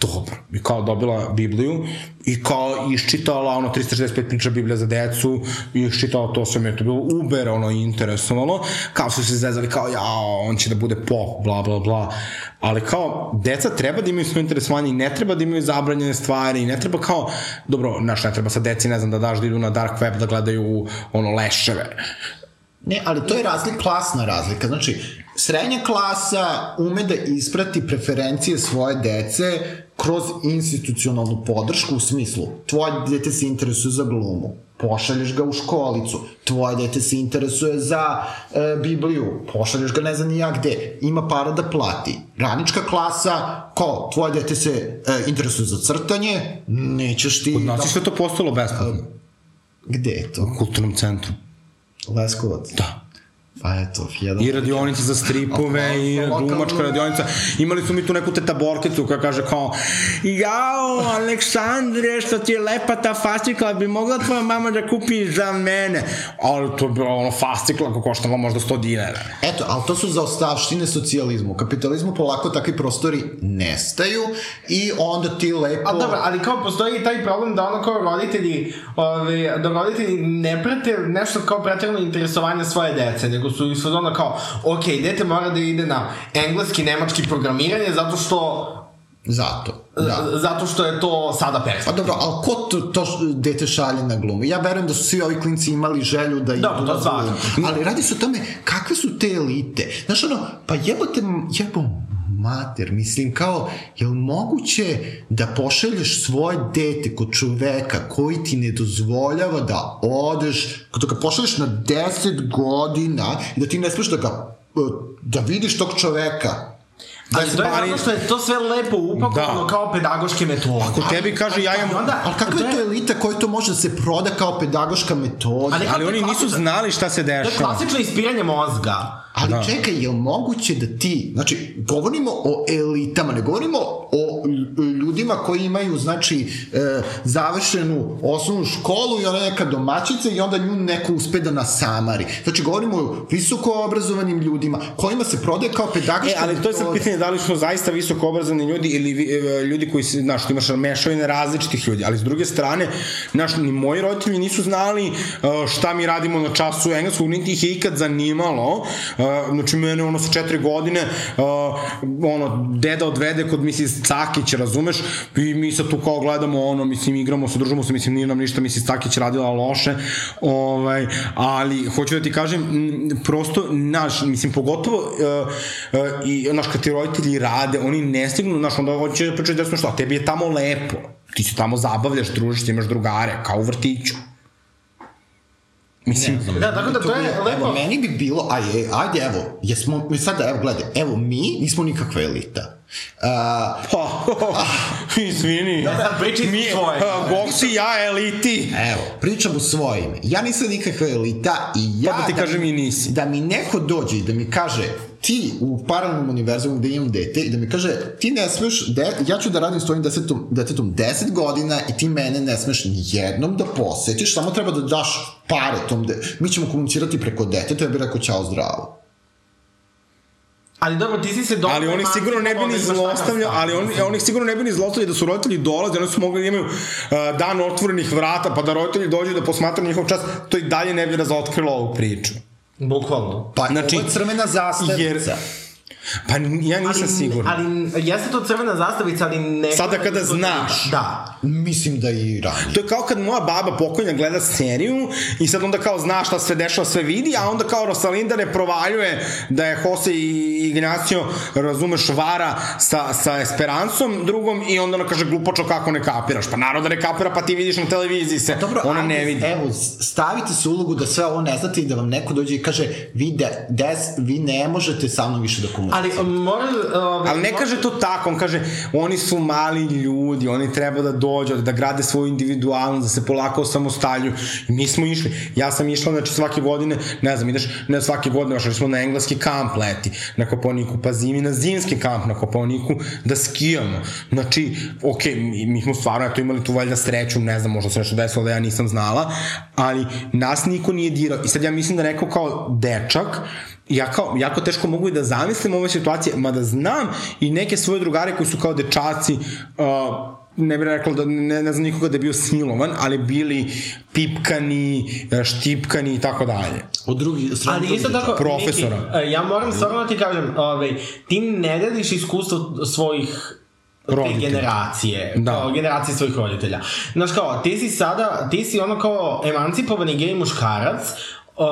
Dobro. I kao dobila Bibliju i kao iščitala ono 365 priča Biblija za decu i iščitala to sve mi je to bilo uber ono interesovalo kao su se zezali kao ja on će da bude pop bla bla bla ali kao deca treba da imaju svoje interesovanje i ne treba da imaju zabranjene stvari i ne treba kao dobro znaš ne treba sa deci ne znam da daš da idu na dark web da gledaju ono leševe Ne, ali to je razlik, klasna razlika. Znači, srednja klasa ume da isprati preferencije svoje dece kroz institucionalnu podršku u smislu tvoje dete se interesuje za glumu, pošalješ ga u školicu, tvoje dete se interesuje za e, Bibliju, pošalješ ga ne znam ni ja gde, ima para da plati. Radnička klasa, kao, tvoje dete se e, interesuje za crtanje, nećeš ti... Kod nas je sve to postalo besplatno Gde je to? u kulturnom centru Leskovac? da Pa eto, jedan... I radionice za stripove i glumačka radionica. Imali su mi tu neku teta Borkicu koja kaže kao Jao, Aleksandre, što ti je lepa ta fascikla, bi mogla tvoja mama da kupi za mene. Ali to je bilo ono fascikla koja koštala možda 100 dinara. Eto, ali to su zaostavštine socijalizmu. U kapitalizmu polako takvi prostori nestaju i onda ti lepo... A dobro, ali kao postoji i taj problem da ono kao roditelji, ove, da roditelji ne prate nešto kao pretjerano interesovanje svoje dece, nego su iz fazona kao, ok, dete mora da ide na engleski, nemački programiranje zato što Zato, da. zato što je to sada Pa perfekt. dobro, ali ko to, to dete šalje na glumu? Ja verujem da su svi ovi klinci imali želju da idu Dobro, to na svakako. glumu. Ali radi se o tome kakve su te elite. Znaš ono, pa jebote, jebo mater, mislim kao, je li moguće da pošalješ svoje dete kod čoveka koji ti ne dozvoljava da odeš, da ga pošalješ na 10 godina i da ti ne smeš da ga, da vidiš tog čoveka. Ali to je zato što je to sve lepo upakovano Da. kao pedagoške metode. Ako tebi kaže ja imam... Onda, Ali kakva je to elita koja to može da se proda kao pedagoška metoda? Ali- Ali oni nisu znali šta se To je dešava. klasično ispiranje mozga. Ali Da. da. čekaj, je li moguće da ti, znači, govorimo o elitama, ne govorimo o ljudima koji imaju, znači, e, završenu osnovnu školu i ona neka domaćica i onda nju neko uspe da nasamari. Znači, govorimo o visoko obrazovanim ljudima kojima se prodaje kao E, pedagoška ali to je sad pitanje da li su zaista visoko obrazovani ljudi ili e, ljudi koji se, znaš, imaš mešavine različitih ljudi, ali s druge strane, znaš, ni moji roditelji nisu znali e, šta mi radimo na času engleskog, niti ih je ikad zanimalo, E, znači mene ono sa četiri godine, e, ono, deda odvede kod Mrs. Cakić, razumeš, i mi sad tu kao gledamo ono, mislim, igramo se, družimo se, mislim, nije nam ništa Mrs. Cakić radila loše, ovaj, ali hoću da ti kažem, prosto, naš, mislim, pogotovo uh, uh, i, naš, kad ti roditelji rade, oni ne stignu, znaš, onda hoće da pričaju desno što, a tebi je tamo lepo, ti se tamo zabavljaš, družiš, ti imaš drugare, kao u vrtiću. Mislim, Da, tako da to je Evo, lepo. meni bi bilo, ajde, ajde, evo, jesmo, mi sada, evo, gledaj, evo, mi nismo nikakva elita. Uh, pa, izvini, sad pričaj mi, svoje. uh, Goksi, ja, eliti. Evo, pričam u svoje ime. Ja nisam nikakva elita i ja... Pa da ti kažem mi, i nisi. Da mi neko dođe i da mi kaže ti u paralelnom univerzumu gde imam dete i da mi kaže ti ne smeš, de, ja ću da radim s tvojim desetom, detetom 10 godina i ti mene ne smeš ni jednom da posetiš, samo treba da daš pare tom de... Mi ćemo komunicirati preko deteta, ja bih rekao ćao zdravo. Ali dobro, ti si se dobro... Ali oni sigurno ne bi ni zlostavljali, ali oni, oni sigurno ne bi ni zlostavljali da su roditelji dolaze, oni su mogli da imaju uh, dan otvorenih vrata, pa da roditelji dođu da posmatraju njihov čas, to i dalje ne bi razotkrilo ovu priču. Bukvalno. Pa Znači, ovo je crvena zastavica. jer- Pa ja nisam siguran. Ali jeste to crvena zastavica, ali ne... Sada kada znaš. Da. Mislim da i ranije. To je kao kad moja baba pokojna gleda seriju i sad onda kao zna šta sve dešava, sve vidi, a onda kao Rosalinda ne provaljuje da je Jose i Ignacio, razumeš, vara sa, sa Esperancom drugom i onda ona kaže glupočo kako ne kapiraš. Pa naravno da ne kapira, pa ti vidiš na televiziji se. Dobro, ona ajde, ne vidi. Evo, stavite se u ulogu da sve ovo ne znate i da vam neko dođe i kaže vi, de, des, vi ne možete sa mnom više da komunicirate. Ali mora... Uh, Ali ne kaže to tako, on kaže oni su mali ljudi, oni treba da dođu, da grade svoju individualnost, da se polako osamostaljuju. I mi smo išli. Ja sam išla, znači svake godine, ne znam, ideš, ne svake godine, ošli smo na engleski kamp leti, na Koponiku, pa zimi na zimski kamp na Koponiku, da skijamo. Znači, ok, mi, mi smo stvarno eto, imali tu valjda sreću, ne znam, možda se nešto desilo da ja nisam znala, ali nas niko nije dirao. I sad ja mislim da neko kao dečak, ja kao, jako teško mogu i da zamislim ove situacije, mada znam i neke svoje drugare koji su kao dečaci, uh, ne bih rekla da ne, ne znam nikoga da je bio silovan, ali bili pipkani, štipkani i tako dalje. Od drugi strane Ali isto tako, Profesora. Miki, ja moram stvarno da ti kažem, ovaj, ti ne deliš iskustvo svojih te Roditelja. generacije, Da. kao generacije svojih roditelja. Znaš kao, ti si sada, ti si ono kao emancipovani gej muškarac, Uh,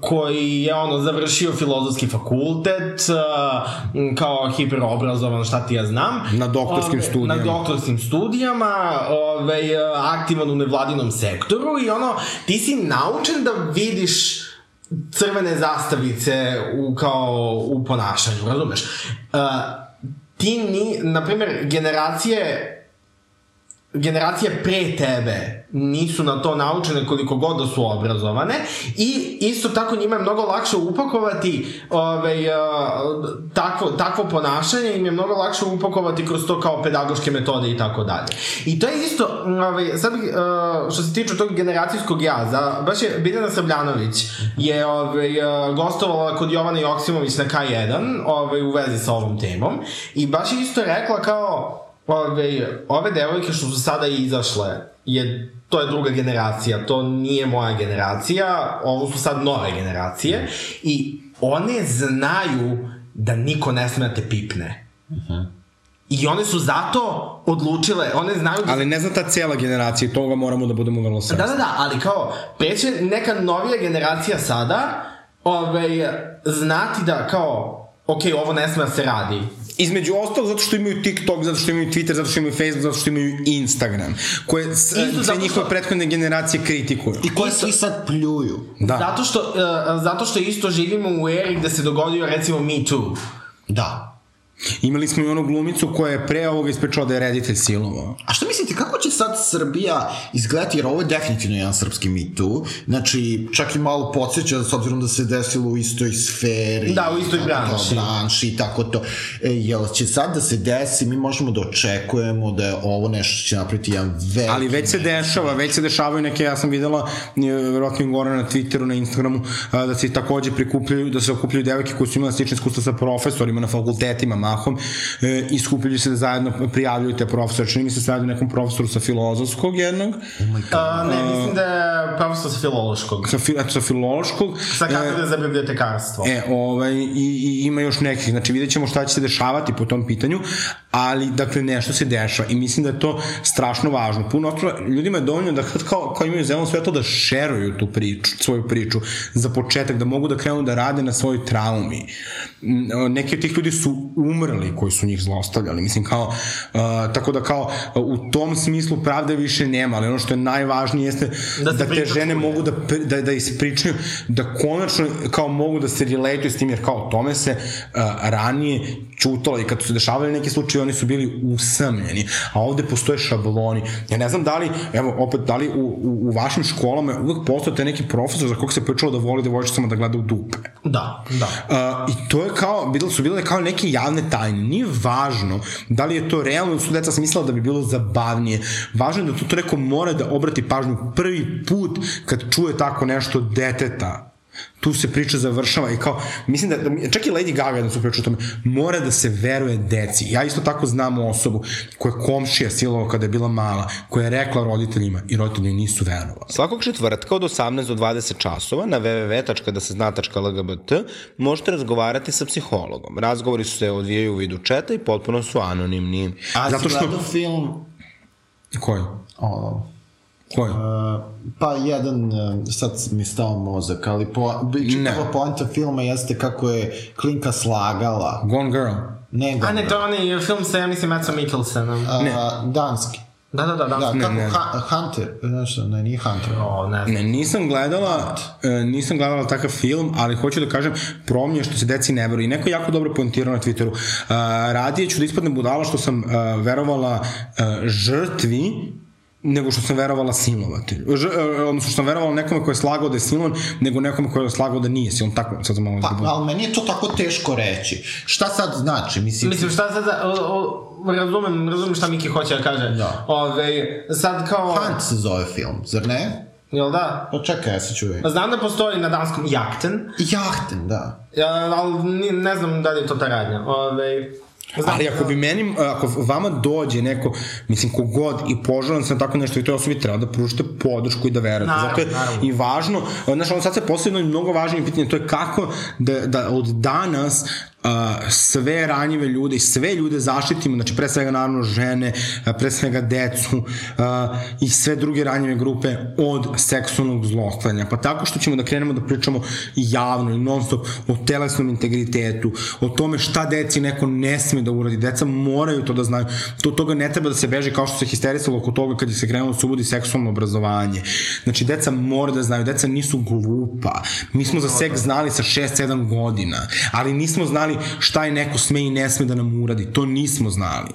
koji je ono završio filozofski fakultet uh, kao hiperobrazovan šta ti ja znam Na doktorskim Ove, studijama. na doktorskim studijama ove, aktivan u nevladinom sektoru i ono ti si naučen da vidiš crvene zastavice u, kao u ponašanju, razumeš? Uh, ti ni, na primjer, generacije generacije pre tebe nisu na to naučene koliko god da su obrazovane i isto tako njima je mnogo lakše upakovati ovaj, uh, takvo, takvo ponašanje im je mnogo lakše upakovati kroz to kao pedagoške metode i tako dalje. I to je isto, ovaj, sad uh, što se tiče tog generacijskog jaza, baš je Biljana Srbljanović je ovaj, uh, gostovala kod Jovana Joksimović na K1 ovaj, u vezi sa ovom temom i baš je isto rekla kao ove, ove devojke što su sada izašle, je, to je druga generacija, to nije moja generacija, ovo su sad nove generacije i one znaju da niko ne sme da te pipne. I one su zato odlučile, one znaju da Ali ne zna ta cijela generacija i toga moramo da budemo vrlo svesni. Da, da, da, ali kao, preće neka novija generacija sada, ovaj, znati da kao, ok, ovo ne sme da se radi. Između ostalog zato što imaju TikTok, zato što imaju Twitter, zato što imaju Facebook, zato što imaju Instagram, koje sve zato njihove što- prethodne generacije kritikuju. I koji svi sad pljuju. Da. Zato što, uh, zato što isto živimo u eri gde se dogodio recimo Me Too. Da. Imali smo i onu glumicu koja je pre ovoga ispričala da je reditelj silovao. A šta mislite, kako će sad Srbija izgledati, jer ovo je definitivno jedan srpski mitu, znači čak i malo podsjeća s obzirom da se desilo u istoj sferi. Da, u istoj tako branši. To, branši i tako to. E, jel će sad da se desi, mi možemo da očekujemo da je ovo nešto što će napraviti jedan veliki... Ali već se dešava, već se dešavaju neke, ja sam videla, e, verovatno i gore na Twitteru, na Instagramu, a, da se takođe prikupljaju, da se okupljaju devojke koje su imale slične iskustva sa profesorima na fakultetima mahom e, i skupljaju se da zajedno prijavljuju te profesore. Čini mi se radi o nekom profesoru sa filozofskog jednog, Uh, ne, mislim da je profesor sa filološkog. sa, fi, eto, sa filološkog. Sa katedre za bibliotekarstvo. E, ovaj, i, i ima još nekih, znači vidjet ćemo šta će se dešavati po tom pitanju, ali, dakle, nešto se dešava i mislim da je to strašno važno. Puno otvora, ljudima je dovoljno da kad kao, kao imaju zeleno sve to da šeruju tu priču, svoju priču za početak, da mogu da krenu da rade na svojoj traumi. Neki od tih ljudi su umrli koji su njih zlostavljali, mislim kao, uh, tako da kao u tom smislu pravde više nema, ali ono što je najvažnije jeste Da da, te žene mogu da, da, da ispričaju, da konačno kao mogu da se relatuju s tim, jer kao tome se uh, ranije čutalo i kad su se dešavali neki slučaje, oni su bili usamljeni, a ovde postoje šabloni. Ja ne znam da li, evo, opet, da li u, u, u vašim školama uvek postoje taj neki profesor za kog se pričalo da voli devojčicama da gleda u dupe. Da, da. Uh, I to je kao, bilo su bile kao neke javne tajne. Nije važno da li je to realno, su deca smislila da bi bilo zabavnije. Važno je da to, to neko mora da obrati pažnju prvi put kad čuje tako nešto deteta. Tu se priča završava i kao, mislim da, da čak i Lady Gaga jedna su priča o tome, mora da se veruje deci. Ja isto tako znam osobu koja je komšija silovao kada je bila mala, koja je rekla roditeljima i roditelji nisu verovali. Svakog četvrtka od 18 do 20 časova na www.dasezna.lgbt možete razgovarati sa psihologom. Razgovori su se odvijaju u vidu četa i potpuno su anonimni. A Zato što... film, Koji? o, Koji? pa jedan, e, sad mi stao mozak, ali po, čitava poanta filma jeste kako je Klinka slagala. Gone Girl. Ne, A ne, to je onaj film sa, ja mislim, Matsom Mikkelsenom. a, danski. Da, da, da, da. Da, Ne, kako ne. Ha, Hunter, nešto, ne, nije Hunter. O, ne znam. Ne, nisam gledala, e, nisam gledala takav film, ali hoću da kažem, problem je što se deci ne veruje. I neko je jako dobro poentirao na Twitteru. Uh, radije ću da ispadnem budala što sam uh, verovala uh, žrtvi nego što sam verovala silovatelju. Ž, uh, odnosno što sam verovala nekome ko je slagao da je silovan, nego nekome ko je slagao da nije silovan. Tako, sad malo... Pa, ali meni je to tako teško reći. Šta sad znači? Mislim, Mislim, šta sad, o, o, razumem, razumem šta Miki hoće da kaže. Da. Ove, sad kao... Hunt se zove film, zar ne? Jel da? Pa čekaj, ja se čujem. Znam da postoji na danskom jakten, Jahten, da. ja, ali ne znam da li je to ta radnja. Ove, znam, Ali ako bi meni, ako vama dođe neko, mislim, kogod i poželan sam tako nešto i toj osobi treba da pružite podršku i da verujete. Naravno, Zato je naravno. i važno, znaš, ono sad se posljedno i mnogo važnije pitanje, to je kako da, da od danas sve ranjive ljude i sve ljude zaštitimo, znači pre svega naravno žene, pre svega decu i sve druge ranjive grupe od seksualnog zlostavljanja. Pa tako što ćemo da krenemo da pričamo javno i non stop o telesnom integritetu, o tome šta deci neko ne sme da uradi. Deca moraju to da znaju. To toga ne treba da se beži kao što se histerisalo oko toga kad je se krenulo da se uvodi seksualno obrazovanje. Znači, deca mora da znaju, deca nisu glupa. Mi smo za seks znali sa 6-7 godina, ali nismo znali šta je neko sme i ne sme da nam uradi. To nismo znali.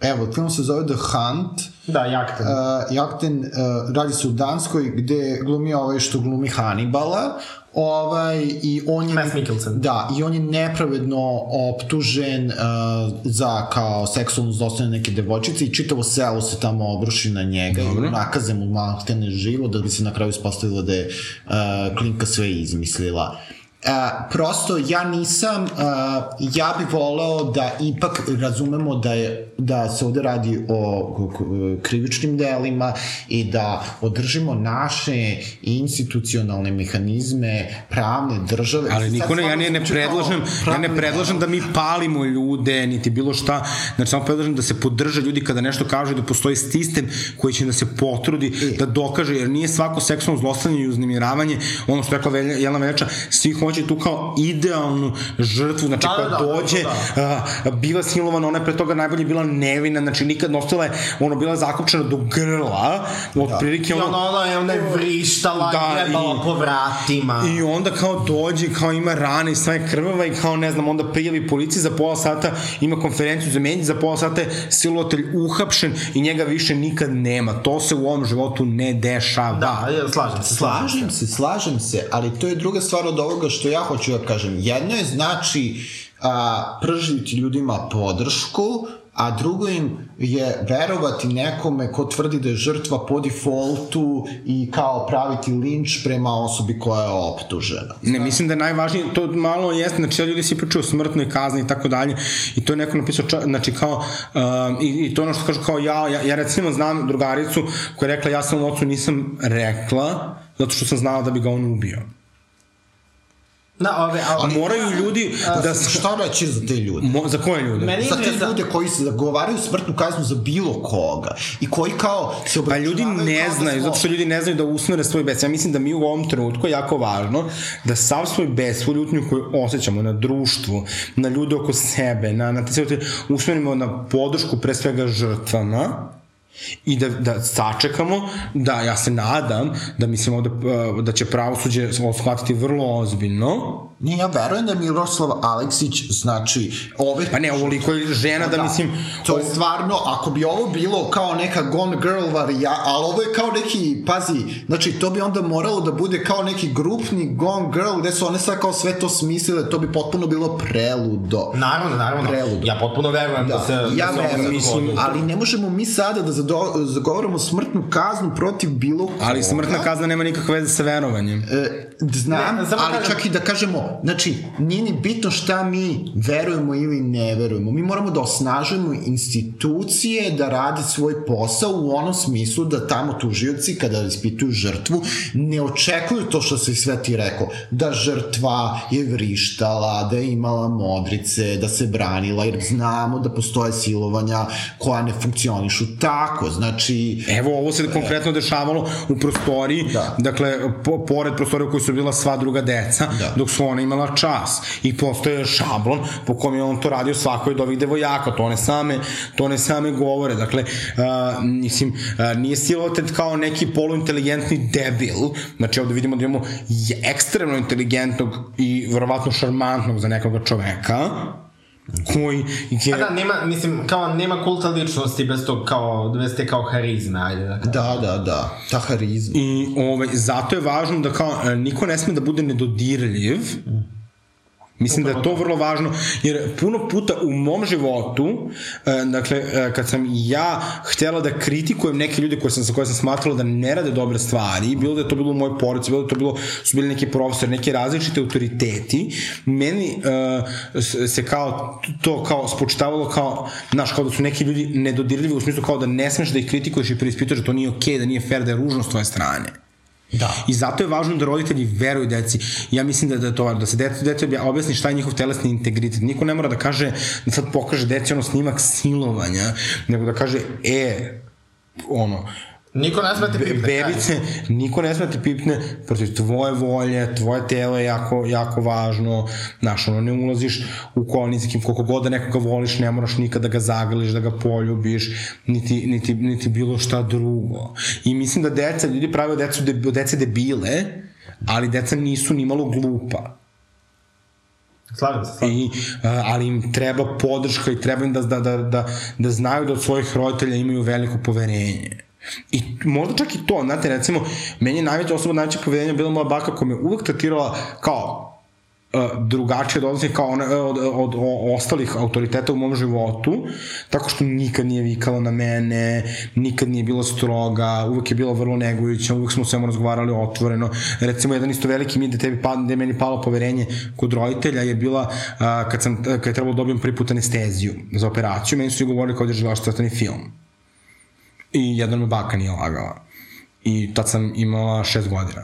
Evo, film se zove The Hunt. Da, jakten. Uh, Jakten uh, radi se u Danskoj gde glumi ovaj što glumi Hannibala ovaj i on je Mads Mikkelsen. da i on je nepravedno optužen uh, za kao seksualno zlostavljanje neke devojčice i čitavo selo se tamo obruši na njega Dobro. i nakaze mu maltene živo da bi se na kraju ispostavilo da je uh, Klinka sve izmislila Uh, prosto ja nisam uh, ja bih voleo da ipak razumemo da je da se ovde radi o krivičnim delima i da održimo naše institucionalne mehanizme pravne države. Ali Sad niko ne, ja ne, ne predlažem, ja ne predlažem da mi palimo ljude, niti bilo šta, znači samo predlažem da se podrže ljudi kada nešto kažu i da postoji sistem koji će da se potrudi da dokaže, jer nije svako seksualno zlostavljanje i uznemiravanje, ono što je rekla Jelena Veljača, svi hoće tu kao idealnu žrtvu, znači Da, koja da, da, dođe, da. a, bila silovana, ona je pre toga najbolje bila nevina, znači nikad nosila je, ono, bila zakopčena do grla, otprilike I ono, ono, ona je, ona je vrištala, Da, da, grebala i- po vratima. I onda kao dođe, kao ima rane i sve krvava i kao ne znam, onda prijavi policiji za pola sata, ima konferenciju za medije, za pola sata je silovatelj uhapšen i njega više nikad nema. To se u ovom životu ne dešava. Da, ja, slažem se, slažem se. Slažem se, slažem se, ali to je druga stvar od ovoga što ja hoću da kažem. Jedno je znači a, pržiti ljudima podršku, a drugo im je verovati nekome ko tvrdi da je žrtva po defaultu i kao praviti linč prema osobi koja je optužena. Ne, mislim da je najvažnije, to malo jeste, znači ljudi svi pričaju o smrtnoj kazni i tako dalje i to je neko napisao, ča, znači kao, um, i, i to ono što kažu kao ja, ja, ja recimo znam drugaricu koja je rekla ja sam ocu nisam rekla, zato što sam znala da bi ga on ubio. Da, ove, A ali, moraju ljudi da... Da, šta reći za te ljude? Mo, za koje ljude? Meni Za te ljude koji se zagovaraju smrtnu kaznu za bilo koga i koji kao se Pa ljudi ne da znaju, zato što ljudi ne znaju da usmere svoj bes. Ja mislim da mi u ovom trenutku je jako važno da sav svoj bes, svu ljutnju koju osjećamo na društvu, na ljude oko sebe, na, na te sve usmerimo na podršku pre svega žrtvama i da, da sačekamo, da ja se nadam da mislim ovde, uh, da će pravosuđe ovo shvatiti vrlo ozbiljno, Ne, ja verujem da Miroslav Aleksić, znači, ove... pa ne, ovoliko je žena da, mislim, To je stvarno, ako bi ovo bilo kao neka Gone Girl varija, ali ovo je kao neki, pazi, znači to bi onda moralo da bude kao neki grupni Gone Girl, gde su one sad kao sve to smislile, to bi potpuno bilo preludo. Naravno, naravno. Preludo. Ja potpuno verujem da, Da, se... ja da se verujem, mislim, ali ne možemo mi sada da zado, zagovaramo smrtnu kaznu protiv bilo koga. Ali smrtna kazna nema nikakve veze sa verovanjem. E, znam, Ne, ali kažem- čak i da kažemo, znači, nije ni bitno šta mi verujemo ili ne verujemo. Mi moramo da osnažujemo institucije da rade svoj posao u onom smislu da tamo tužioci, kada ispituju žrtvu, ne očekuju to što si sve ti rekao, da žrtva je vrištala, da je imala modrice, da se branila, jer znamo da postoje silovanja koja ne funkcionišu tako, znači... Evo, ovo se konkretno dešavalo u prostoriji, Da. dakle, po, pored prostorije u kojoj su bila sva druga deca, Da. dok su ona imala čas. I postoje šablon po kom je on to radio svakoj od ovih devojaka, to one same, to one same govore. Dakle, uh, mislim, uh, nije silovatelj kao neki poluinteligentni debil, znači ovde vidimo da imamo ekstremno inteligentnog i verovatno šarmantnog za nekoga čoveka, koji je... A da, nema, mislim, kao nema kulta ličnosti bez tog kao, bez te kao harizme, ajde da kažem. Da, da, da, ta harizma. I ovaj, zato je važno da kao e, niko ne sme da bude nedodirljiv. Mislim da je to vrlo važno, jer puno puta u mom životu, e, dakle, e, kad sam ja htela da kritikujem neke ljude koje sam, sa koje sam smatrala da ne rade dobre stvari, bilo da je to bilo u mojoj porodici, bilo da je to bilo, su bili neki profesori, neki različite autoriteti, meni s- se kao to kao spočitavalo kao, znaš, kao da su neki ljudi nedodirljivi u smislu kao da ne smeš da ih kritikuješ i preispituješ da to nije okej, da nije fair, da je ružno s tvoje strane. Da. I zato je važno da roditelji veruju deci. Ja mislim da, da je to važno, da se deci, obja- objasni šta je njihov telesni integritet. Niko ne mora da kaže, da sad pokaže deci ono snimak silovanja, nego da kaže, e, ono, Niko ne sme te pipne. bebice, niko ne sme te pipne protiv tvoje volje, tvoje telo je jako, jako važno, znaš, ono, ne ulaziš u kolnici, kim- koliko god da nekoga voliš, ne moraš nikada da ga zagrliš, da ga poljubiš, niti, niti, niti bilo šta drugo. I mislim da deca, ljudi prave od decu, de, od dece debile, ali deca nisu ni malo glupa. Slažem se, slažem. I, ali im treba podrška i treba im da, da, da, da, da znaju da od svojih roditelja imaju veliko poverenje. I možda čak i to, znate, recimo, meni je najveća osoba najveće poverenja bila moja baka koja me uvek tretirala kao uh, drugačije od odnosnih kao ona, od, od, od, od ostalih autoriteta u mom životu, tako što nikad nije vikala na mene, nikad nije bila stroga, uvek je bila vrlo negujuća, uvek smo svemu razgovarali otvoreno. Recimo, jedan isto veliki mi da tebi pa, da je meni palo poverenje kod roditelja je bila uh, kad, sam, kad je trebalo da dobijem prvi put anesteziju za operaciju, meni su svi govorili kao da je živaš crtani film. I jedan me baka nije lagala. I tad sam imala šest godina.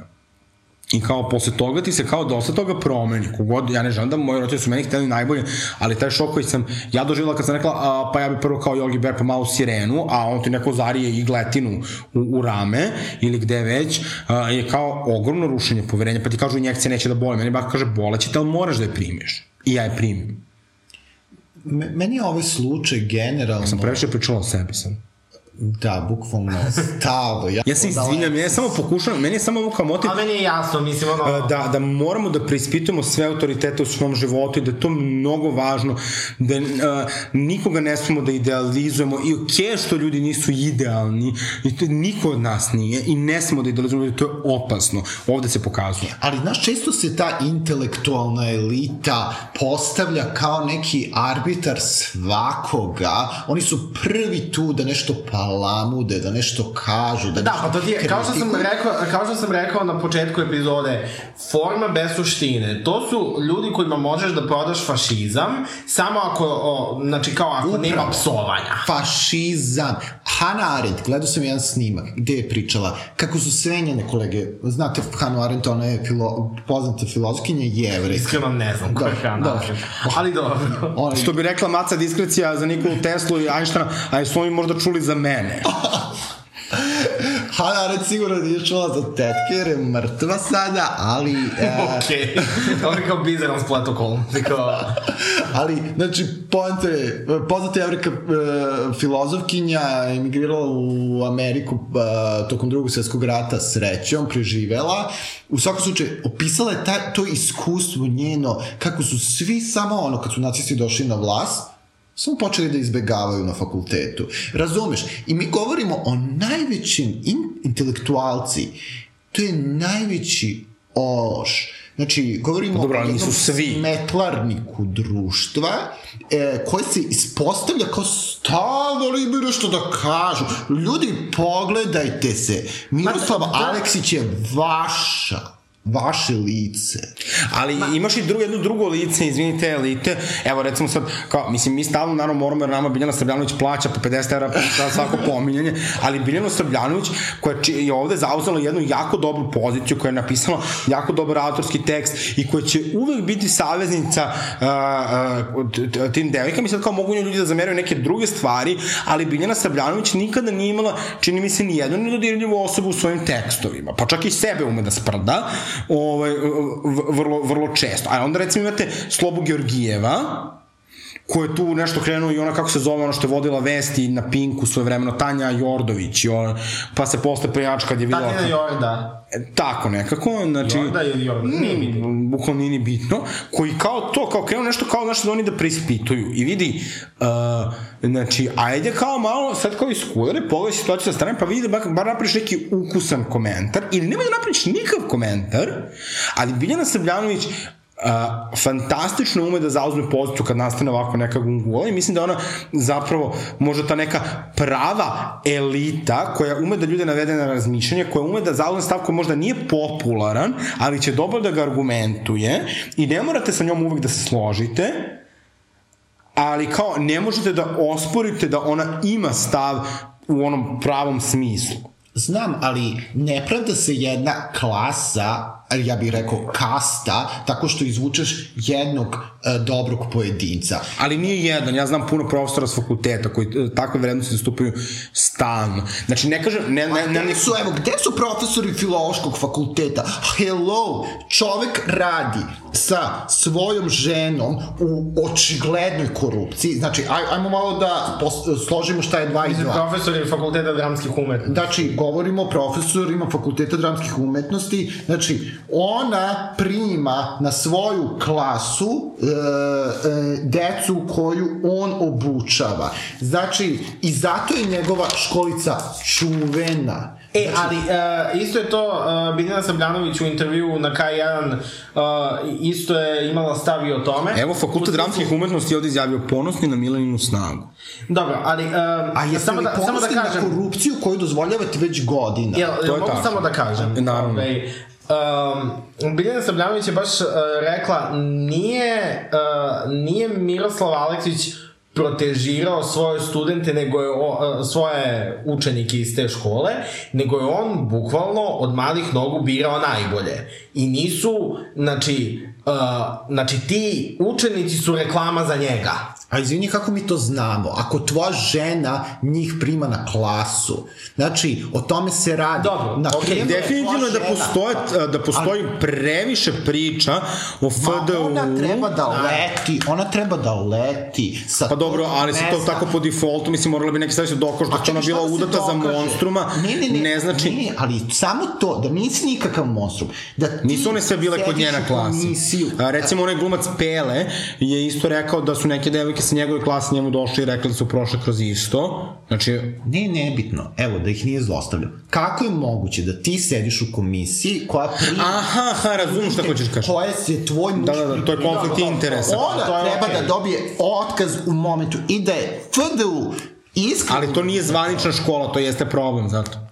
I kao posle toga ti se kao dosta toga promeni. Kogod, ja ne želim da moji roditelji su meni hteli najbolje, ali taj šok koji sam ja doživjela kad sam rekla, a, pa ja bi prvo kao Yogi Bear pa malo sirenu, a on ti neko zarije i gletinu u, u rame ili gde već, a, je kao ogromno rušenje poverenja, pa ti kažu injekcija neće da boli. Meni baka kaže, boleće te, ali moraš da je primiš. I ja je primim. Me- Meni je ovaj slučaj generalno... Sam previše pričala o sebi sam. Da, bukvalno stalo. Ja, Ja se izvinjam, ja samo pokušavam, meni je samo ovo kao motiv A meni je jasno, mislim, ono... da, da moramo da preispitujemo sve autoritete u svom životu i da je to mnogo važno, da a, nikoga ne smemo da idealizujemo i ok je što ljudi nisu idealni i to niko od nas nije i ne smemo da idealizujemo, to je opasno. Ovde se pokazuje. Ali, znaš, često se ta intelektualna elita postavlja kao neki arbitar svakoga. Oni su prvi tu da nešto palamude, da nešto kažu, da, Da, nešto pa to ti je, kao što sam rekao, kao što sam rekao na početku epizode, forma bez suštine. To su ljudi kojima možeš da prodaš fašizam, samo ako, o, znači kao ako Upravo. nema psovanja. fašizam. Hannah Arendt, gledao sam jedan snimak gde je pričala kako su sve njene kolege, znate Hannah Arendt, ona je filo, poznata filozofkinja jevrej. Iskreno ne znam ko je Da, Hannah da. Arendt. Ali dobro. Ona Što bi rekla Maca diskrecija za Nikolu Teslu i Einsteina, a jesu oni možda čuli za mene. Hannah Arendt sigurno nije čula za tetke jer je mrtva sada, ali... E. On je kao bizaran splet okolnosti. Kao... ali, znači, poenta je, poznata jevrika e, filozofkinja emigrirala u Ameriku e, tokom drugog svjetskog rata srećom, preživela. U svakom slučaju, opisala je ta, to iskustvo njeno, kako su svi samo ono, kad su nacisti došli na vlast, samo počeli da izbegavaju na fakultetu. Razumeš? I mi govorimo o najvećim in, intelektualci. To je najveći ološ. Znači, govorimo Dobro, ali o jednom svi. smetlarniku društva, e, koji se ispostavlja kao stalno imaju nešto da kažu. Ljudi, pogledajte se. Miroslav da- Aleksić je vaša vaše lice. Ali imaš i drugo, jedno drugo lice, izvinite, elite. Evo, recimo sad, kao, mislim, mi stalno, naravno, moramo, jer nama Biljana Srbljanović plaća po 50 evra za svako pominjanje, ali Biljana Srbljanović, koja je ovde zauzela jednu jako dobru poziciju, koja je napisala jako dobar autorski tekst i koja će uvek biti saveznica uh, uh, tim devojkama i sad kao mogu nju ljudi da zameraju neke druge stvari, ali Biljana Srbljanović nikada nije imala, čini mi se, ni jednu nedodirljivu osobu u svojim tekstovima, pa čak i sebe ume da sprda, ovaj, vrlo, vrlo često. A onda recimo imate Slobu Georgijeva, ko je tu nešto krenuo i ona kako se zove, ona što je vodila vesti na Pinku svoje vremeno, Tanja Jordović, i on, pa se posle prejač kad je videla... Tatjana Jorda. E, Tako nekako, znači... Jorda ili Jorda, nije bitno. Mm, bukvalno nije ni bitno, koji kao to, kao krenu nešto kao nešto da oni da preispituju. I vidi, uh, znači, ajde kao malo, sad kao iskudare, pogledaj situaciju sa strane, pa vidi da bar, bar napraviš neki ukusan komentar, ili nemoj da napraviš nikakav komentar, ali Biljana Srbljanović Uh, fantastično ume da zauzme poziciju kad nastane ovako neka gungula i mislim da ona zapravo možda ta neka prava elita koja ume da ljude navede na razmišljanje, koja ume da zauzme stav koji možda nije popularan, ali će dobro da ga argumentuje i ne morate sa njom uvek da se složite, ali kao ne možete da osporite da ona ima stav u onom pravom smislu. Znam, ali nepravda se jedna klasa, ja bih rekao kasta, tako što izvučeš jednog e, dobrog pojedinca. Ali nije jedan, ja znam puno profesora s fakulteta koji e, takve vrednosti zastupaju stalno. Znači, ne kažem, ne, ne, ne, Gde su, evo, gde su profesori filološkog fakulteta? Hello, čovek radi sa svojom ženom u očiglednoj korupciji. Znači, aj, ajmo malo da pos, složimo šta je dva i dva. profesori fakulteta dramskih umetnosti. Znači, govorimo o profesorima fakulteta dramskih umetnosti, znači, ona prima na svoju klasu e, e, decu koju on obučava. Znači, i zato je njegova školica čuvena. E, ali uh, isto je to uh, Biljana Sabljanović u intervju na K1 uh, isto je imala stav i o tome. Evo, fakultet dramskih umetnosti je ovde izjavio ponosni na Milaninu snagu. Dobro, ali uh, A jeste samo li da, samo da ponosni na kažem, korupciju koju dozvoljavate već godina? Jel, To je mogu tačno. samo da kažem? Naravno. Ovaj, Um, Biljana Sabljanović je baš uh, rekla nije, uh, nije Miroslav Aleksić protežirao svoje studente, nego je o, uh, svoje učenike iz te škole, nego je on bukvalno od malih nogu birao najbolje. I nisu, znači, uh, znači ti učenici su reklama za njega. A izvini, kako mi to znamo? Ako tvoja žena njih prima na klasu, znači, o tome se radi. Dobro, na primer, Definitivno je da postoje, da postoji previše priča o Ma FDU. ona treba da leti, ona treba da leti. Sa Pa dobro, ali se to tako po defaultu, mislim, morala bi neki staviti se dokaž da ona bila da udata za monstruma, ne, ne, ne, ne znači... Ne, ali samo to, da nisi nikakav monstrum. Da Nisu one sve bile kod njena u klasi. komisiju. A, recimo, onaj glumac Pele je isto rekao da su neke devojke sa njegove klase njemu došle i rekli da su prošle kroz isto. Znači, Ne, nebitno. Evo, da ih nije zlostavljao. Kako je moguće da ti sediš u komisiji koja prima... aha, aha, razumem šta hoćeš da kažeš. Koja se tvoj muž... Da, da, da, to je konflikt interesa. Ona To je treba okej. da dobije otkaz u momentu i da je FDU iskreno... Ali to nije zvanična škola, to jeste problem, zato.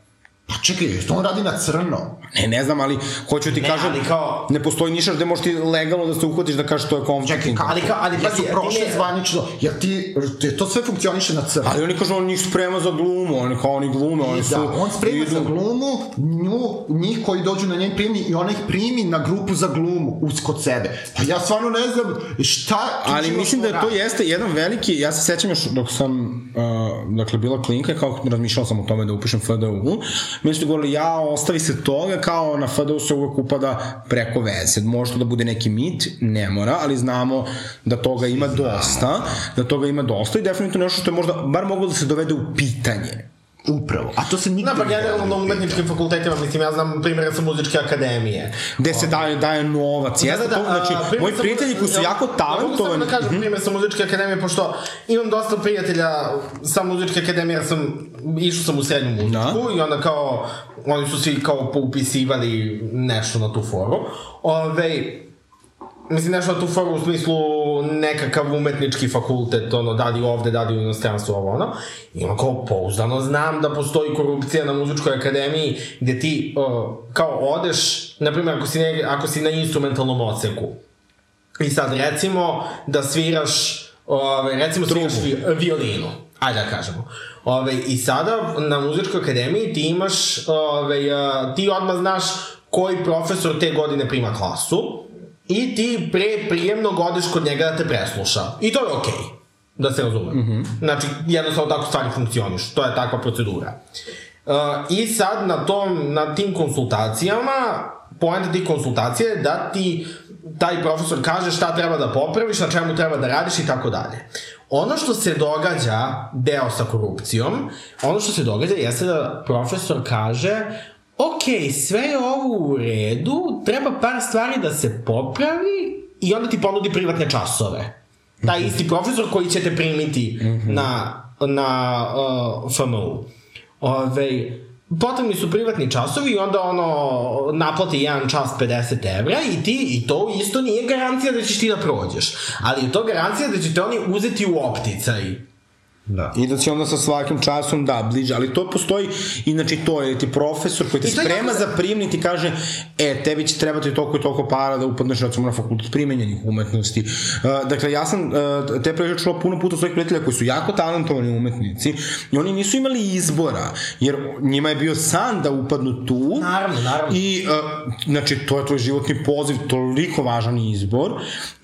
Pa čekaj, što on radi na crno? Ne, ne znam, ali hoću ti Ne, kažem, ali kao- ne postoji ništa gde možeš ti legalno da se uhvatiš da kažeš to je konflikt Čekaj, kako? Ali kao- ali pazi, Jesu ti prošle ne- zvanično, jer ti, te, to sve funkcioniše na crno. Ali oni kažu, on njih sprema za glumu, oni kao oni glume, oni su... Da, on sprema idu- za glumu, nju, njih koji dođu na njen primi i ona ih primi na grupu za glumu uz kod sebe. Pa ja stvarno ne znam šta... Ali mislim da to jeste jedan veliki, ja se sećam još dok sam, uh, dakle, bila klinka, kao razmišljao sam o tome da upišem FDU, mi su govorili, ja, ostavi se toga, kao na FDU se uvek upada preko veze. Može to da bude neki mit, ne mora, ali znamo da toga ima dosta, da toga ima dosta i definitivno nešto što je možda, bar moglo da se dovede u pitanje Upravo. A to se nikad Da, pa ne generalno na umetničkim fakultetima, mislim, ja znam primjera sa muzičke akademije. Gde se daje, daje novac. Jeste to, znači, a, moji prijatelji koji su ja- jako Ja mogu talentovani, samo da kažem primjer sa muzičke akademije, pošto imam dosta prijatelja sa muzičke akademije, jer sam, išao sam u srednju muzičku i onda kao, oni su svi kao poupisivali nešto na tu foru. Ove, Mislim, nešto na tu foru u smislu nekakav umetnički fakultet, ono, da li ovde, da li u inostranstvu, ovo, ono. I ono, kao, pouzdano znam da postoji korupcija na muzičkoj akademiji, gde ti, uh, kao, odeš, na primjer, ako si, ne, ako si na instrumentalnom oceku, I sad, recimo, da sviraš, ove, recimo, sviraš vi, violinu, ajde da kažemo. Ove, I sada, na muzičkoj akademiji ti imaš, ove, ti odmah znaš koji profesor te godine prima klasu i ti pre prijemnog odeš kod njega da te presluša. I to je okej. Okay da se razumem. Mm -hmm. Znači, jednostavno tako stvari funkcioniš. To je takva procedura. Uh, I sad na, tom, na tim konsultacijama, poenta tih konsultacija je da ti taj profesor kaže šta treba da popraviš, na čemu treba da radiš i tako dalje. Ono što se događa, deo sa korupcijom, ono što se događa jeste da profesor kaže ok, sve je ovo u redu, treba par stvari da se popravi i onda ti ponudi privatne časove. Taj isti profesor koji će te primiti na, na uh, FMU. Ove, potrebni su privatni časovi i onda ono naplati jedan čas 50 evra i ti i to isto nije garancija da ćeš ti da prođeš. Ali je to garancija da će te oni uzeti u opticaj. Da. I da će onda sa svakim časom, da, bliže. Ali to postoji, inači to je ti profesor koji te sprema jako- za primni ti kaže, e, tebi će trebati toliko i toliko para da upadneš recimo na fakultet primenjenih umetnosti. Uh, dakle, ja sam uh, te preže čuo puno puta svojih prijatelja koji su jako talentovani umetnici i oni nisu imali izbora, jer njima je bio san da upadnu tu. Naravno, naravno. I, uh, znači, to je tvoj životni poziv, toliko važan izbor.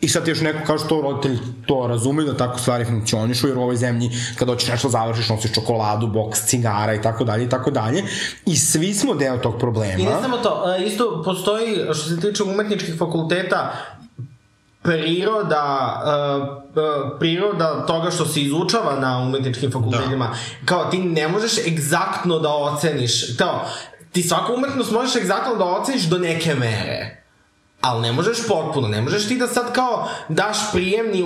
I sad ti još neko kao što roditelj to razume da tako stvari funkcionišu, jer u ovoj zemlji kad hoćeš nešto završiš, nosiš čokoladu, boks cigara i tako dalje i tako dalje. I svi smo deo tog problema. I ne samo to, e, isto postoji, što se tiče umetničkih fakulteta, priroda, uh, uh, priroda toga što se izučava na umetničkim fakultetima, da. kao ti ne možeš egzaktno da oceniš, kao, ti svaku umetnost možeš egzaktno da oceniš do neke mere. Ali ne možeš potpuno, ne možeš ti da sad kao daš prijemni,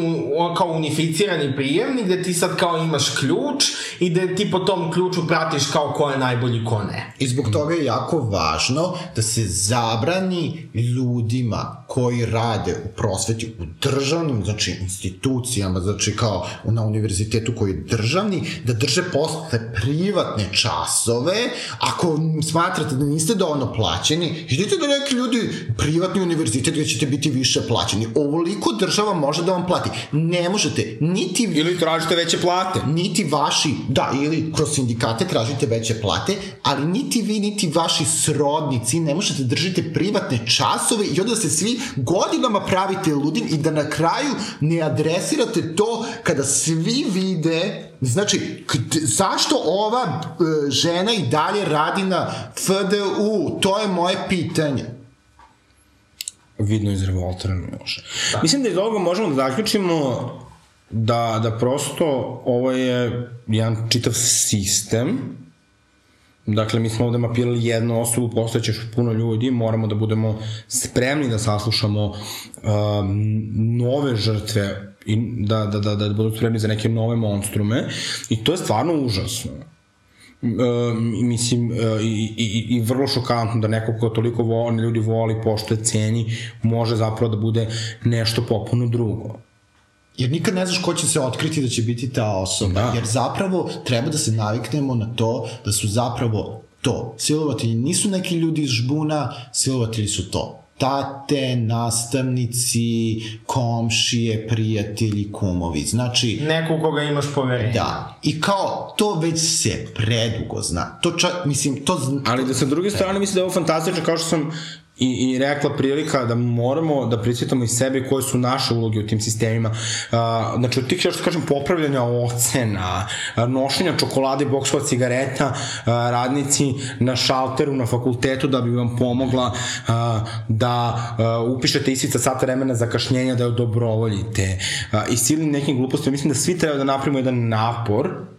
kao unificirani prijemni gde ti sad kao imaš ključ i gde ti po tom ključu pratiš kao ko je najbolji, ko ne. I zbog toga je jako važno da se zabrani ljudima koji rade u prosveti u državnim, znači institucijama, znači kao na univerzitetu koji je državni, da drže posle privatne časove, ako smatrate da niste dovoljno plaćeni, idite da neki ljudi privatni univerzitet gde ćete biti više plaćeni. Ovoliko država može da vam plati. Ne možete, niti Ili tražite veće plate. niti vaši, da, ili kroz sindikate tražite veće plate, ali niti vi, niti vaši srodnici ne možete da držite privatne časove i onda se svi godinama pravite ludim i da na kraju ne adresirate to kada svi vide Znači, zašto ova e, žena i dalje radi na FDU? To je moje pitanje. Vidno iz revoltera Miloša. Da. Mislim da iz ovoga možemo da zaključimo da, da prosto ovo je jedan čitav sistem Dakle, mi smo ovde mapirali jednu osobu, postojeće još puno ljudi, moramo da budemo spremni da saslušamo um, nove žrtve i da, da, da, da budu spremni za neke nove monstrume i to je stvarno užasno. E, mislim, e, i, i, i vrlo šokantno da neko ko toliko voli, ljudi voli, poštuje, ceni, može zapravo da bude nešto popuno drugo. Jer nikad ne znaš ko će se otkriti da će biti ta osoba. Da. Jer zapravo treba da se naviknemo na to da su zapravo to. Silovatelji nisu neki ljudi iz žbuna, silovatelji su to. Tate, nastavnici, komšije, prijatelji, kumovi. Znači, Neko u koga imaš poverenje. da. I kao, to već se predugo zna. To čak, mislim, to zna... Ali da sa druge strane mislim da je ovo fantastično kao što sam i, i rekla prilika da moramo da prisjetamo i sebe koje su naše uloge u tim sistemima. Uh, znači od tih, što kažem, popravljanja ocena, nošenja čokolade boksova cigareta, uh, radnici na šalteru na fakultetu da bi vam pomogla uh, da uh, upišete isvica sata vremena zakašnjenja da je odobrovoljite. Uh, I silnim nekim glupostima, mislim da svi treba da napravimo jedan napor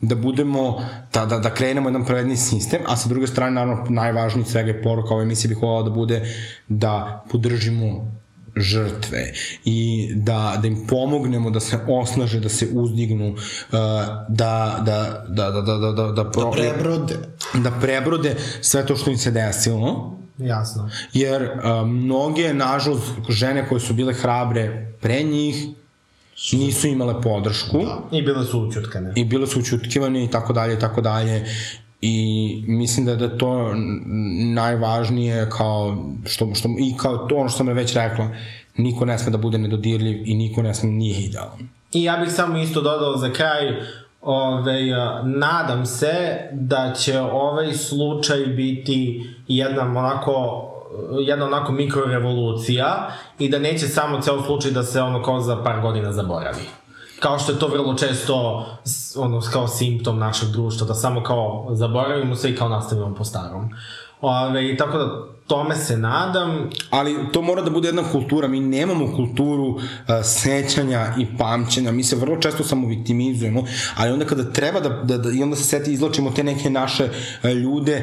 da budemo, da, da, da krenemo jedan pravedni sistem, a sa druge strane, naravno, najvažniji svega je poruka ove emisije bih volao da bude da podržimo žrtve i da, da im pomognemo da se osnaže, da se uzdignu, uh, da, da, da, da, da, da, da, da, pro, Da prebrode. da prebrode sve to što im se desilo. Jasno. Jer uh, mnoge, nažalost, žene koje su bile hrabre pre njih, nisu imale podršku. I bile su učutkane. i bile su učutkivane i tako dalje i tako dalje. I mislim da, da je to n- najvažnije kao što, što i kao to ono što sam već rekla niko ne sme da bude nedodirljiv i niko ne sme nije idealan. I ja bih samo isto dodao za kraj, ove, nadam se da će ovaj slučaj biti jedna onako jedna onako mikrorevolucija i da neće samo ceo slučaj da se ono kao za par godina zaboravi. Kao što je to vrlo često ono kao simptom našeg društva, da samo kao zaboravimo sve i kao nastavimo po starom. Ove, tako da tome se nadam. Ali to mora da bude jedna kultura. Mi nemamo kulturu uh, sećanja i pamćenja. Mi se vrlo često samo viktimizujemo ali onda kada treba da, da, da i onda se seti izločimo te neke naše uh, ljude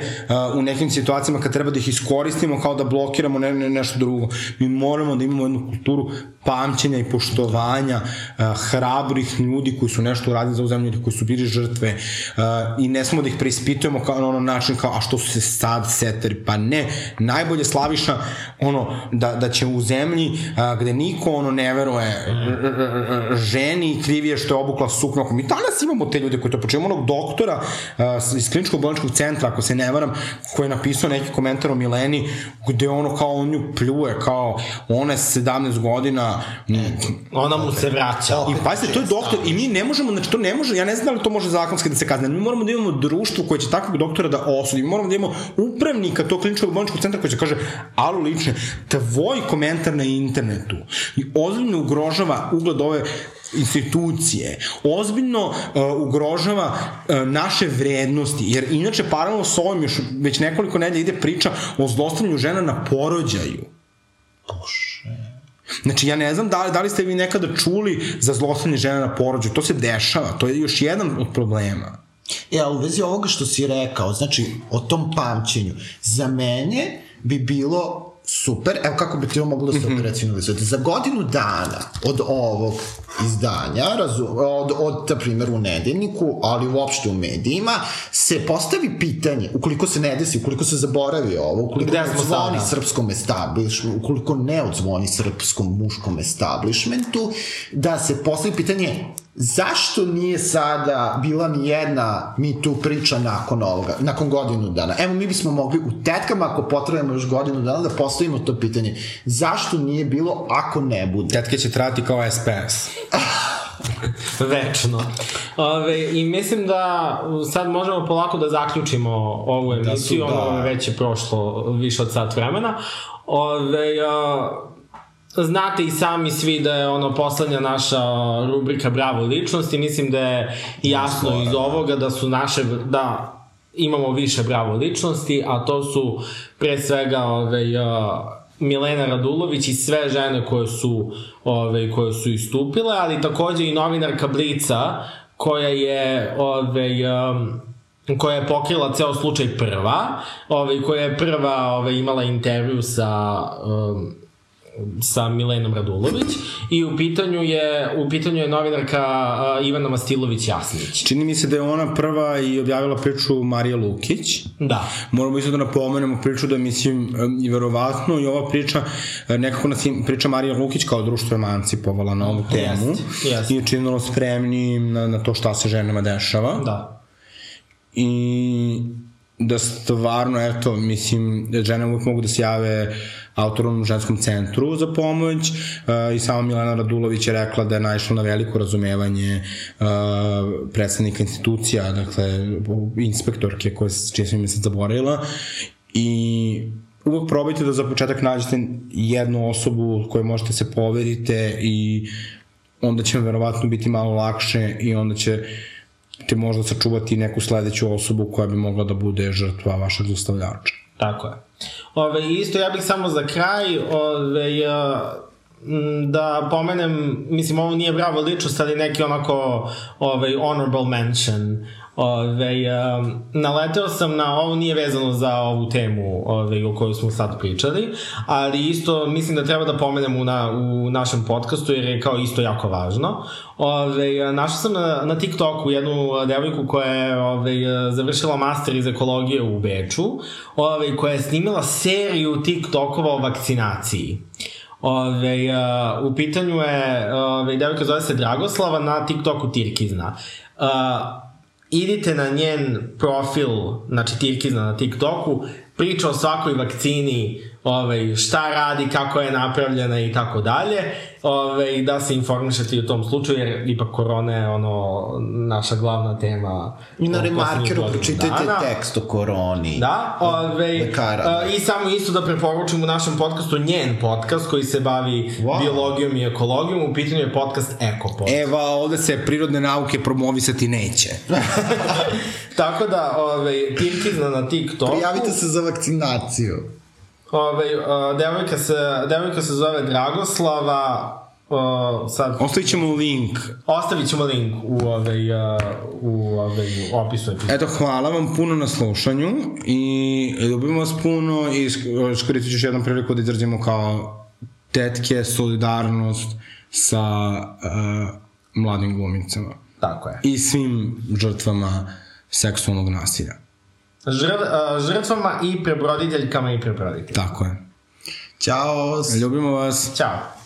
uh, u nekim situacijama kad treba da ih iskoristimo kao da blokiramo ne, ne, nešto drugo. Mi moramo da imamo jednu kulturu pamćenja i poštovanja uh, hrabrih ljudi koji su nešto uradili za ovu zemlju koji su bili žrtve. Uh, i ne smo da ih preispitujemo kao na ono način kao a što su se sad setari pa ne najbolje slaviša ono da, da će u zemlji a, gde niko ono ne veruje ženi krivije što je obukla sukno mi danas imamo te ljude koji to počinu onog doktora a, iz kliničkog bolničkog centra ako se ne varam koji je napisao neki komentar o Mileni gde ono kao on nju pljuje kao ona je 17 godina ona mu se vraća. I pazite, to je doktor i mi ne možemo, znači to ne može, ja ne znam da li to može zakonski da se kazne, mi moramo da imamo društvo koje će takvog doktora da osudi, mi moramo da imamo upravnika tog kliničkog bolničkog centra koji će kaže, alo lične, tvoj komentar na internetu ozbiljno ugrožava ugled ove institucije, ozbiljno uh, ugrožava uh, naše vrednosti, jer inače paralelno s ovim još već nekoliko nedelja ide priča o zlostavljanju žena na porođaju. Znači, ja ne znam da li, da li ste vi nekada čuli za zlostavljanje žena na porođaju. To se dešava, to je još jedan od problema. E, a u vezi ovoga što si rekao, znači, o tom pamćenju, za mene bi bilo super, evo kako bi to moglo da se operacionalizuje. Za godinu dana od ovog izdanja, razu, od, od, na primjer, u nedeljniku, ali uopšte u medijima, se postavi pitanje, ukoliko se ne desi, ukoliko se zaboravi ovo, ukoliko Gde ne odzvoni sada? srpskom establishmentu, ukoliko ne odzvoni srpskom muškom establishmentu, da se postavi pitanje zašto nije sada bila ni jedna mi tu priča nakon ovoga, nakon godinu dana. Evo, mi bismo mogli u tetkama, ako potrebujemo još godinu dana, da postavimo to pitanje. Zašto nije bilo ako ne bude? Tetke će trati kao SPS. Večno. Ove, I mislim da sad možemo polako da zaključimo ovu emisiju, da. ono već je prošlo više od sat vremena. Ove, a, znate i sami svi da je ono poslednja naša rubrika Bravo ličnosti, mislim da je jasno iz ovoga da su naše, da imamo više bravo ličnosti, a to su pre svega ove, a, Milena Radulović i sve žene koje su ove, koje su istupile, ali takođe i novinarka Blica koja je ove, um, koja je pokrila ceo slučaj prva, ove, koja je prva ove, imala intervju sa um, sa Milenom Radulović i u pitanju je u pitanju je novinarka uh, Ivana Mastilović Jasnić. Čini mi se da je ona prva i objavila priču Marija Lukić. Da. Moramo isto da napomenemo priču da mislim i verovatno i ova priča e, nekako nas je priča Marija Lukić kao društvo emancipovala na ovu temu jest. i je činilo spremnim na, na to šta se ženama dešava. Da. i da stvarno, eto, mislim, žene uvijek mogu da se jave autonomnom ženskom centru za pomoć uh, i sama Milena Radulović je rekla da je naišla na veliko razumevanje uh, predstavnika institucija, dakle, inspektorke koje, čije sam ime sad zaboravila i uvek probajte da za početak nađete jednu osobu kojoj možete se poverite i onda će vam verovatno biti malo lakše i onda će te možda sačuvati neku sledeću osobu koja bi mogla da bude žrtva vašeg zlostavljača. Tako je. Ove, isto ja bih samo za kraj ove, da pomenem, mislim ovo nije bravo ličnost, ali neki onako ovaj, honorable mention. Ove, um, naleteo sam na, ovo nije vezano za ovu temu ove, o kojoj smo sad pričali, ali isto mislim da treba da pomenem u, na, u našem podcastu jer je kao isto jako važno. Ove, našao sam na, na TikToku jednu devojku koja je ove, završila master iz ekologije u Beču, ove, koja je snimila seriju TikTokova o vakcinaciji. Ove, uh, u pitanju je, ove, devojka zove se Dragoslava, na TikToku Tirkizna. Uh, idite na njen profil, znači Tirkizna na TikToku, priča o svakoj vakcini, ovaj, šta radi, kako je napravljena i tako dalje, ovaj, da se informišete i u tom slučaju, jer ipak korona je ono, naša glavna tema. I na Remarkeru pročitajte dana. tekst o koroni. Da, ove, Lekara. a, i samo isto da preporučim u našem podcastu njen podcast koji se bavi Wow. biologijom i ekologijom, u pitanju je podcast Ekopod. Eva, ovde se prirodne nauke promovisati neće. Tako da, ove, Tirkizna na TikToku... Prijavite se za vakcinaciju. Ove, a, devojka, se, devojka se zove Dragoslava, a, sad Ostavit ćemo link. ostavit ćemo link u, ovaj, a, u ovaj, opisu epizode. Eto, hvala vam puno na slušanju i ljubimo vas puno i isk- iskoristit ću još jednom priliku da izrađemo kao tetke solidarnost sa uh, mladim glumicama Tako je. i svim žrtvama seksualnog nasilja. Žr, žrtvama i prebroditeljkama i prebroditeljima. Tako je. Ćao! Ljubimo vas. Ćao.